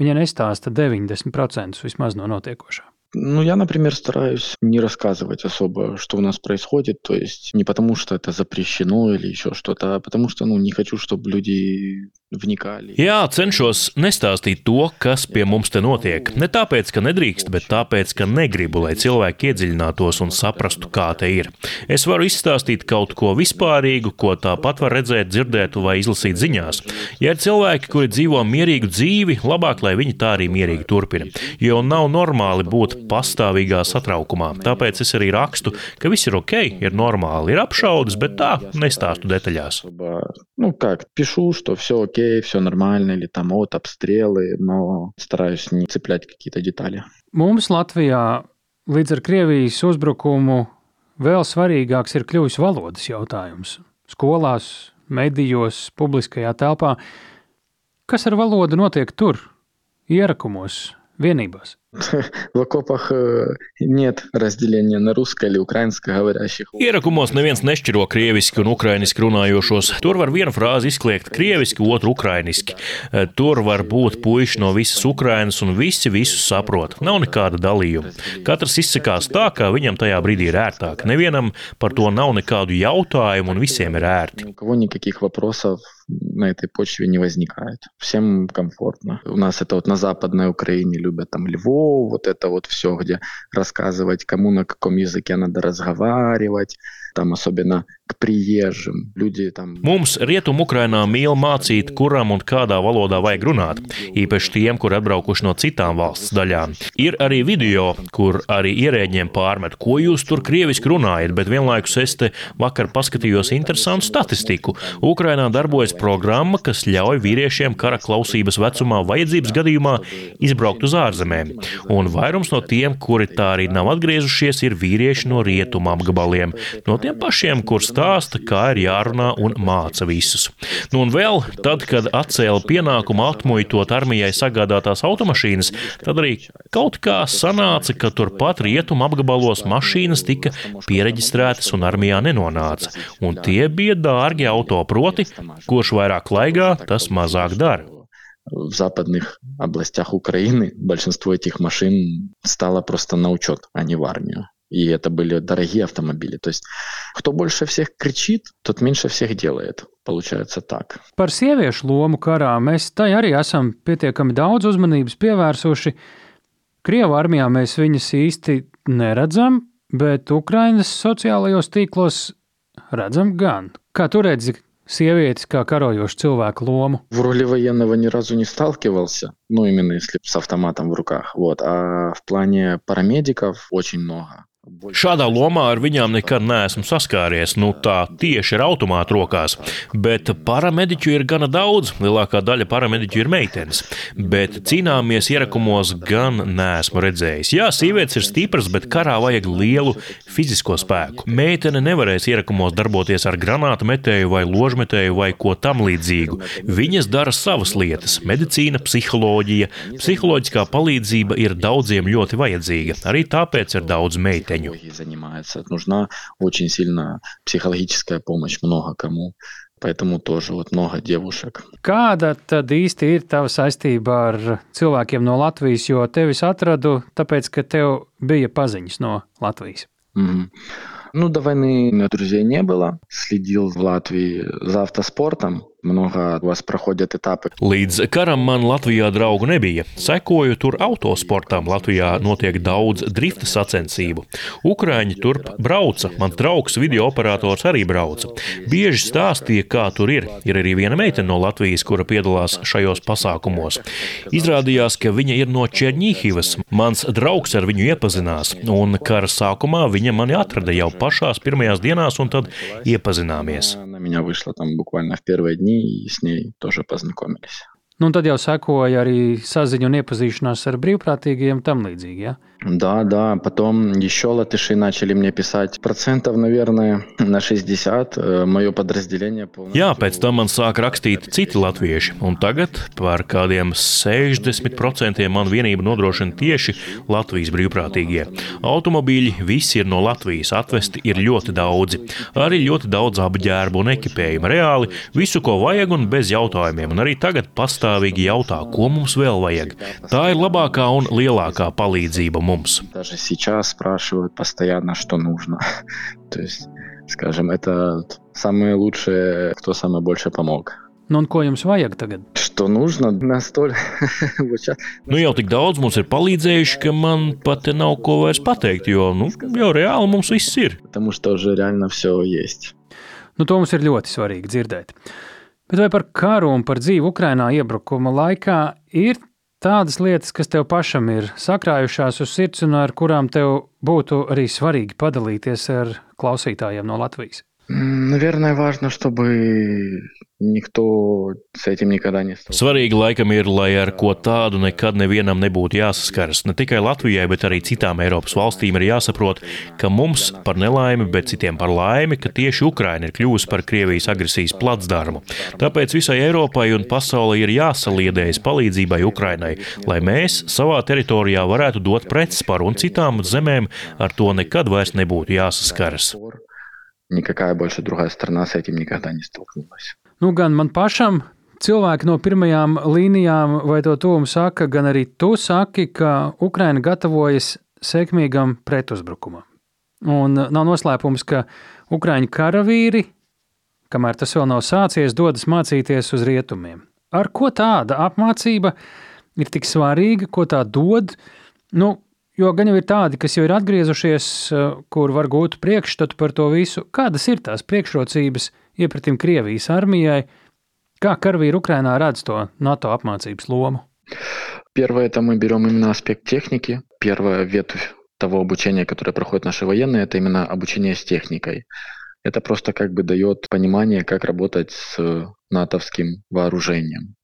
viņa nestāsta 90% vismaz no notiekošā. Ну, я, например, стараюсь не рассказывать особо, что у нас происходит, то есть не потому, что это запрещено или еще что-то, а потому что, ну, не хочу, чтобы люди вникали. Jā, cenšos nestāstīt to, kas pie mums te notiek. Ne tāpēc, ka nedrīkst, bet tāpēc, ka negribu, lai cilvēki iedziļinātos un saprastu, kā te ir. Es varu izstāstīt kaut ko vispārīgu, ko tāpat var redzēt, dzirdēt vai izlasīt ziņās. Ja ir cilvēki, kuri dzīvo mierīgu dzīvi, labāk, lai viņi tā arī mierīgi turpina. Jo nav normāli būt pastāvīgā satraukumā. Tāpēc es arī rakstu, ka viss ir ok, ir normāli, ir apšaudas, bet tā nestāstu detaļās. Ну как, пишу, что все окей, все нормально, или там от обстрелы, но стараюсь не цеплять какие-то детали. Mums Latvijā līdz ar Krievijas uzbrukumu vēl svarīgāks ir kļuvis valodas jautājums. skolās, medijos, publiskajā telpā. Kas ar valodu notiek tur, ierakumos, vienībās? В окопах э, нет разделения на русско- или украинскоговорящих. Ierakumos neviens nešķiro krieviski un ukrainiski runājošos. Tur var viena frāze izkliegt krieviski, otru ukrainiski. Eh, Tur var būt puiši no visas Ukrainas un visi visus saprot. Nav nekāda dalījuma. Katrs izsakās tā, kā viņam tajā brīdī ir ērtāk. Nevienam par to nav nekādu jautājumu un visiem ir ērti. На этой почве не возникает. Всем комфортно. У нас это вот на Западной Украине любят там Львов, вот это вот все, где рассказывать, кому на каком языке надо разговаривать, там особенно к приезжим. Люди там... Mums rietumu Ukrainā mīl mācīt, kuram un kādā valodā vajag runāt, īpaši tiem, kur atbraukuši no citām valsts daļām. Ir arī video, kur arī ierēģiem pārmet, ko jūs tur krieviski runājat, bet vienlaikus es te vakar paskatījos interesantu statistiku. Ukrainā darbojas programma, kas ļauj vīriešiem kara klausības vecumā vajadzības gadījumā izbraukt uz ārzemēm. Un vairums no tiem, kuri tā arī nav atgriezušies, ir vīrieši no rietumu apgabaliem, no tiem pašiem, kur stāsta, kā ir jārunā un māca visus. Nu un vēl, tad, kad atcēla pienākumu atmuitot armijai sagādātās automašīnas, tad arī kaut kā sanāca, ka turpat rietumu apgabalos mašīnas tika pieregistrētas un armijā nenonāca. Un tie bija dārgi auto, proti, kurš vairāk laigā, tas mazāk dara. В западных областях Украины большинство этих машин стало просто на учет, а не в армию. И это были дорогие автомобили. То есть кто больше всех кричит, тот меньше всех делает. Получается так. Par sieviešu lomu karā mēs tai arī esam pietiekami daudz uzmanības pievērsuši. Krievu armijā mēs viņas īsti neredzam, bet Ukraiņas sociālajos tīklos redzam gan. Kā tu redzi sievietes kā karojošu cilvēku lomu? В роли военного ни разу не сталкивался, ну именно если с автоматом в руках. Вот. А в плане парамедиков очень много. Šādā lomā ar viņām nekad neesmu saskāries. Nu, tā tieši ir automāta rokās. Bet paramediķu ir gana daudz. Lielākā daļa paramediķu ir meitenes. Bet cīnāmies ierakumos gan neesmu redzējis. Jā, sievietes ir stipras, bet karā vajag lielu fizisko spēku. Meitene nevarēs ierakumos darboties ar granātu metēju vai ložmetēju vai ko tam līdzīgu. Viņas dara savas lietas - medicīna, psiholoģija. Psiholoģiskā palīdzība ir daudziem ļoti vajadzīga. Arī tāpēc ir daudz meiteņu. Психологией занимается. Нужна очень сильно психологическая помощь много кому. Поэтому тоже вот много девушек. Kāda tad īsti ir tava saistība ar cilvēkiem no Latvijas? Jo tevis atradu, tāpēc, ka tev bija paziņas no Latvijas. Мгм. Ну, до войны у меня друзей не было. Следил в Латвии за автоспортом. Много у вас проходят этапы. Līdz karam man Latvijā draugu nebija. Sekoju tur autosportam. Latvijā notiek daudz drifta sacensību. Ukrāņi turp brauca. Mans draugs, video operators, arī brauca. Bieži stāstīja, kā tur ir. Ir arī viena meitene no Latvijas, kura piedalās šajos pasākumos. Izrādījās, ka viņa ir no Černīhivas. Mans draugs ar viņu iepazinās, un kara sākumā viņa mani atrada jau pašās pirmajās dienās, un tad iepazināmies. Она на меня вышла там буквально в первые дни, И с ней тоже познакомились. Nu, un tad jau sekoja arī saziņa un iepazīšanās ar brīvprātīgiem tam līdzīgi. Ja? Да, да. Потом еще латыши начали мне писать. Процентов, наверное, на 60 э, мое подразделение полностью... Jā, pēc tam man sāk rakstīt citi latvieši, un tagad par kādiem 60% man vienību nodrošina tieši Latvijas brīvprātīgie. Automobīļi visi ir no Latvijas, atvesti ir ļoti daudzi. Arī ļoti daudz apģērbu un ekipējuma. Reāli visu, ko vajag, un bez jautājumiem. Un arī tagad pastāvīgi jautā, ko mums vēl vajag. Tā ir labākā un lielākā palīdzība mums. Даже сейчас спрашивают постоянно, что нужно. То есть, скажем, это самые лучшие, кто самое больше помог. Nu, un ko jums vajag tagad? Что нужно настолько... вот сейчас... Nu, jau tik daudz mums ir palīdzējuši, ka man pat te nav ko vairs pateikt, jo nu, jau reāli mums viss ir. Потому что уже реально все есть. Nu, to mums ir ļoti svarīgi dzirdēt. Bet vai par karu un par dzīvi Ukrajinā iebrukuma laikā ir tādas lietas, kas tev pašam ir sakrājušās uz sirds un ar kurām tev būtu arī svarīgi padalīties ar klausītājiem no Latvijas? М, Наверное, важно, чтобы никто с этим никогда не стал. Svarīgi laikam ir, lai ar ko tādu nekad nevienam nebūtu jāsaskaras. Ne tikai Latvijai, bet arī citām Eiropas valstīm ir jāsaprot, ka mums par nelaimi, bet citiem par laimi, ka tieši Ukraina ir kļuvusi par Krievijas agresijas placdarmu. Tāpēc visai Eiropai un pasaulē ir jāsaliedējas palīdzībai Ukrainai, lai mēs savā teritorijā varētu dot pretsparu un citām zemēm ar to nekad vairs nebūtu jāsaskaras. Никакая больше другая страна с этим никогда не столкнулась. Nu, gan man pašam, cilvēki no pirmajām līnijām vai to tuvumu saka, gan arī tu saki, ka Ukraina gatavojas sekmīgam pretuzbrukumam. Un nav noslēpums, ka Ukrāņu karavīri, kamēr tas vēl nav sācies, dodas mācīties uz rietumiem. Ar ko tāda apmācība ir tik svarīga, ko tā dod? Nu, jo gan jau ir tādi, kas jau ir atgriezušies, kur var gūt priekšstatu par to visu. Kādas ir tās priekšrocības? Iepratim Krievijas armijai. Kā karavīri Ukrainā redz to NATO apmācības lomu? Первое, это мы берем именно аспект техники. Первая ветвь того обучения, которое проходят наши военные, это именно обучение с техникой. Это просто как бы дает понимание, как работать с натовским вооружением.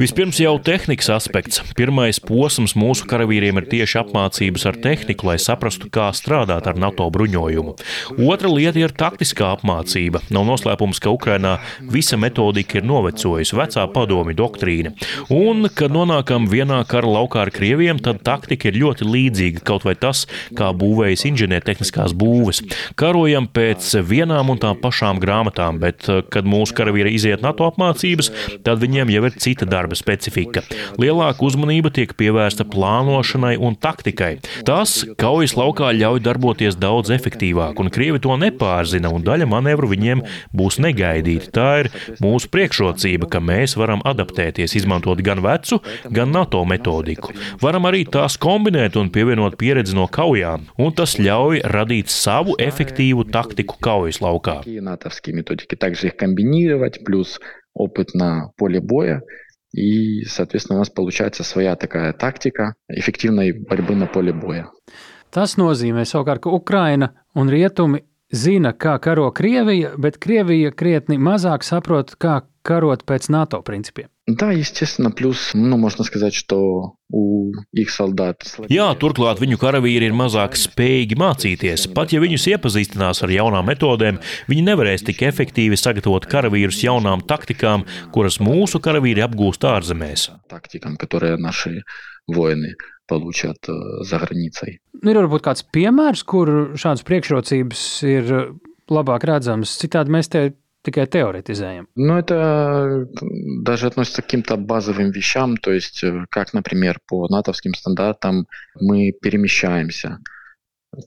Vispirms jau tehnikas aspekts. Pirmais posms mūsu karavīriem ir tieši apmācības ar tehniku, lai saprastu, kā strādāt ar NATO bruņojumu. Otra lieta ir taktiskā apmācība. Nav noslēpums, ka Ukrainā visa metodika ir novecojusi, vecā padomi doktrīna. Un, kad nonākam vienā kara laukā ar krieviem, tad taktika ir ļoti līdzīga, kaut vai tas, kā būvējas inženiertehniskās būves. Karojam pēc vienām un tām pašām grāmatām, bet, kad mūsu karavīri iziet NATO apmācības, tad viņiem jau ir cita darba specifika. Lielāka uzmanība tiek pievērsta plānošanai un taktikai. Tas kaujas laukā ļauj darboties daudz efektīvāk, un krievi to nepārzina, un daļa manevru viņiem būs negaidīta. Tā ir mūsu priekšrocība, ka mēs varam adaptēties, izmantot gan vecu, gan NATO metodiku. Varam arī tās kombinēt un pievienot pieredzi no kaujām, un tas ļauj radīt savu efektīvu taktiku kaujas laukā Также их комбинировать, плюс опыт на поле боя. И, соответственно, у нас получается своя такая тактика эффективной борьбы на поле боя. Tas nozīmē savukārt, ka Ukraina un Rietumi zina, kā karo Krievija, bet Krievija krietni mazāk saprot, kā karot pēc NATO principiem. Да, естественно, плюс, ну, можно сказать, что у их солдат. Jā, turklāt viņu karavīri ir mazāk spējīgi mācīties. Pat ja viņus iepazīstinās ar jaunām metodēm, viņi nevarēs tik efektīvi sagatavot karavīrus jaunām taktikām, kuras mūsu karavīri apgūst ārzemēs. Taktikam, которые наши воины получат за границей. Nu, ir varbūt kāds piemērs, kur šādas priekšrocības ir labāk redzamas. Citādi mēs te tikai теоретизируем. Ну, это даже относится к каким-то базовым вещам, то есть, как, например, по натовским стандартам мы перемещаемся.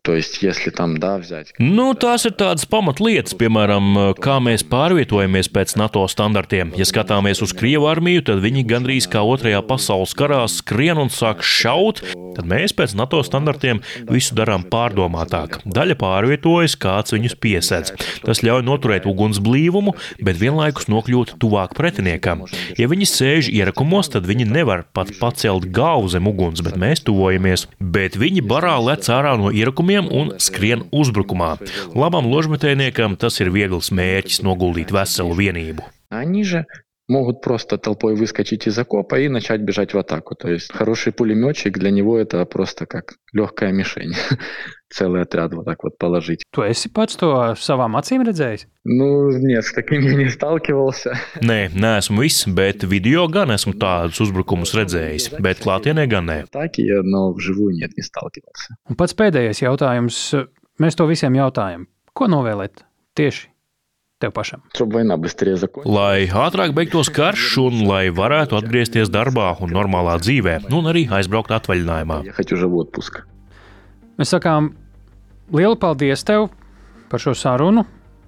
То есть, если там, да, взять... Nu, tās ir tādas pamatlietas, piemēram, kā mēs pārvietojamies pēc NATO standartiem. Ja skatāmies uz Krievu armiju, tad viņi gandrīz kā otrajā pasaules karā skrien un sāk šaut, tad mēs pēc NATO standartiem visu darām pārdomātāk. Daļa pārvietojas, kāds viņus piesedz. Tas ļauj noturēt uguns blīvumu, bet vienlaikus nokļūt tuvāk pretiniekam. Ja viņi sēž ierakumos, tad viņi nevar pat pacelt galvu zem uguns, bet mēs tuvojamies. Bet viņi barā lec ārā no ierakumiem uzbrukumiem un skrien uzbrukumā. Labam ložmetējniekam tas ir viegls mērķis noguldīt veselu vienību. Они же могут просто толпой выскочить из окопа и начать бежать в атаку. То есть хороший пулеметчик для него это просто как легкая мишень. Целый отряд вот так вот положить. Tu esi pats to savām acīm redzējis? Nu, нет, с таким я не сталкивался. Nē, neesmu viss, bet video gan esmu tādus uzbrukumus redzējis, bet klātienē gan nē. Так я, но вживую нет, не сталкивался. Un pats pēdējais jautājums. Mēs to visiem jautājam. Ko novēlēt tieši tev pašam? Lai ātrāk beigtos karš un lai varētu atgriezties darbā un normālā dzīvē, nu un arī aizbraukt atvaļinājumā. Mēs sakām lielu paldies tev par šo sarunu.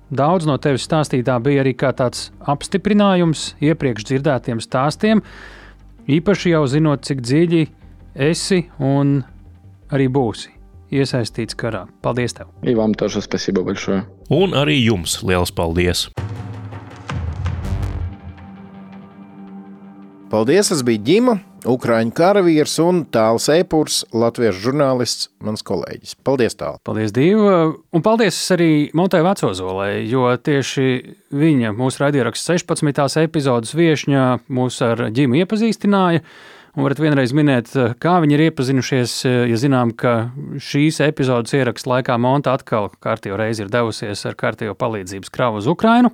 Daudz no tevis stāstītā bija arī kā tāds apstiprinājums iepriekš dzirdētiem stāstiem, īpaši jau zinot, cik dziļi esi un arī būsi iesaistīts karā. Paldies! Tev. И вам тоже спасибо большое. Un arī jums liels paldies! Paldies, tas bija Ģima, Ukrāņu karavīrs un tāls epurs, latviešu žurnālists, mans kolēģis. Paldies, tāl! Paldies, Dīva! Un paldies arī Montai Vecozolē, jo tieši viņa mūsu raidieraksts 16. epizodes viešņā mūs ar Ģimu iepazīstināja. Un varat vienreiz minēt, kā viņi ir iepazinušies, ja zinām, ka šīs epizodes ierakstu laikā Monta atkal kārtībā reizi ir devusies ar kārtībā palīdzības kravu uz Ukrajinu.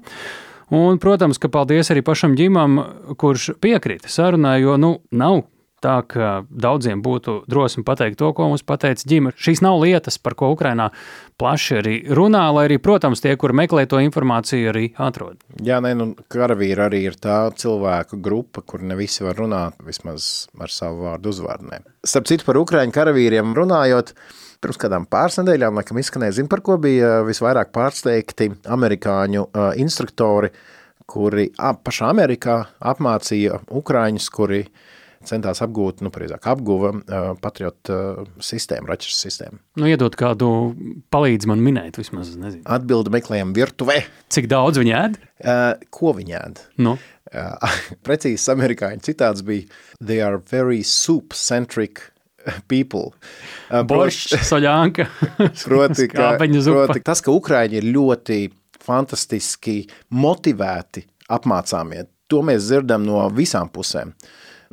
Un, protams, ka paldies arī pašam ģimam, kurš piekrita sarunai, jo nu, nav tā, ka daudziem būtu drosmi pateikt to, ko mums pateica ģimene. Šīs nav lietas, par ko Ukrainā plaši arī runā, lai arī, protams, tie, kur meklē to informāciju, arī atrod. Jā, nē, nu, karavīri arī ir tā cilvēku grupa, kur ne visi var runāt vismaz ar savu vārdu uzvārnē. Starp citu, par Ukraiņu karavīriem runājot, Pirms kādām pāris nedēļām, laikam, izskanēja, zin, par ko bija visvairāk pārsteigti amerikāņu uh, instruktori, kuri ap, pašā Amerikā apmācīja ukrāņus, kuri centās apgūt, nu, precīzāk, apguva uh, patriotu uh, sistēmu, raķešu sistēmu. Nu, iedot kādu palīdzi man minēt, vismaz nezinu. Atbildi meklējam virtuvē. Cik daudz viņi ēd? Uh, ko viņi ēd? Nu? Uh, precīzs amerikāņu citāts bija They are very soup-centric people. Boršs, soļānka, proti, ka, proti, tas, ka Ukraiņi ir ļoti fantastiski motivēti apmācāmie, to mēs dzirdam no visām pusēm.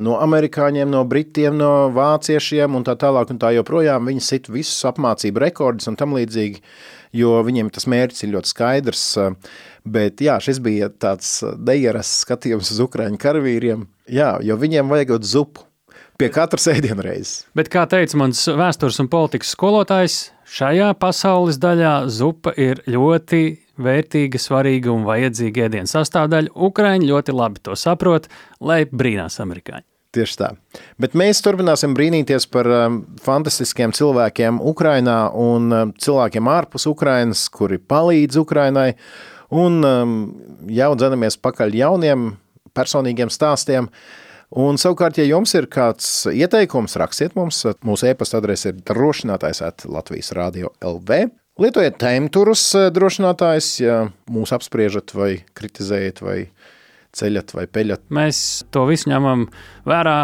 No amerikāņiem, no britiem, no vāciešiem un tā tālāk un tā joprojām. Viņi sit visus apmācību rekordus un tam līdzīgi, jo viņiem tas mērķis ir ļoti skaidrs. Bet jā, šis bija tāds dejeras skatījums uz Ukraiņu karavīriem, jā, jo viņiem vajag zupu pie katras ēdienreizes. Bet, kā teica mans vēstures un politikas skolotājs, šajā pasaules daļā zupa ir ļoti vērtīga, svarīga un vajadzīga ēdienas sastāvdaļa. Ukraiņi ļoti labi to saprot, lai brīnās amerikāņi. Tieši tā. Bet mēs turpināsim brīnīties par um, fantastiskiem cilvēkiem Ukrajinā un um, cilvēkiem ārpus Ukrajinas, kuri palīdz Ukrajinai. Un um, jau dzenamies pakaļ jauniem personīgiem stāstiem. Un, savukārt, ja jums ir kāds ieteikums, rakstiet mums. Mūsu e-pasta adrese ir drošinātājs at Latvijas Rādio LV. Lietojiet tēmturus drošinātājs, ja mūs apspriežat vai kritizējat vai ceļat vai peļat. Mēs to visu ņemam vērā,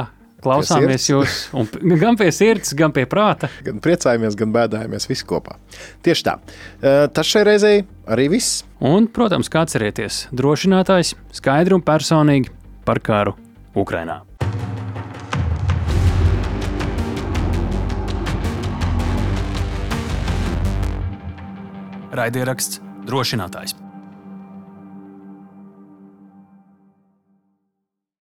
klausāmies jūs, gan pie sirds, gan pie prāta. Gan priecājamies, gan bēdājamies visi kopā. Tieši tā. Tas šai reizei arī viss. Un, protams, kā atcerieties, drošinātājs skaidri un personīgi par karu Ukrainā. Raidieraksts drošinātājs.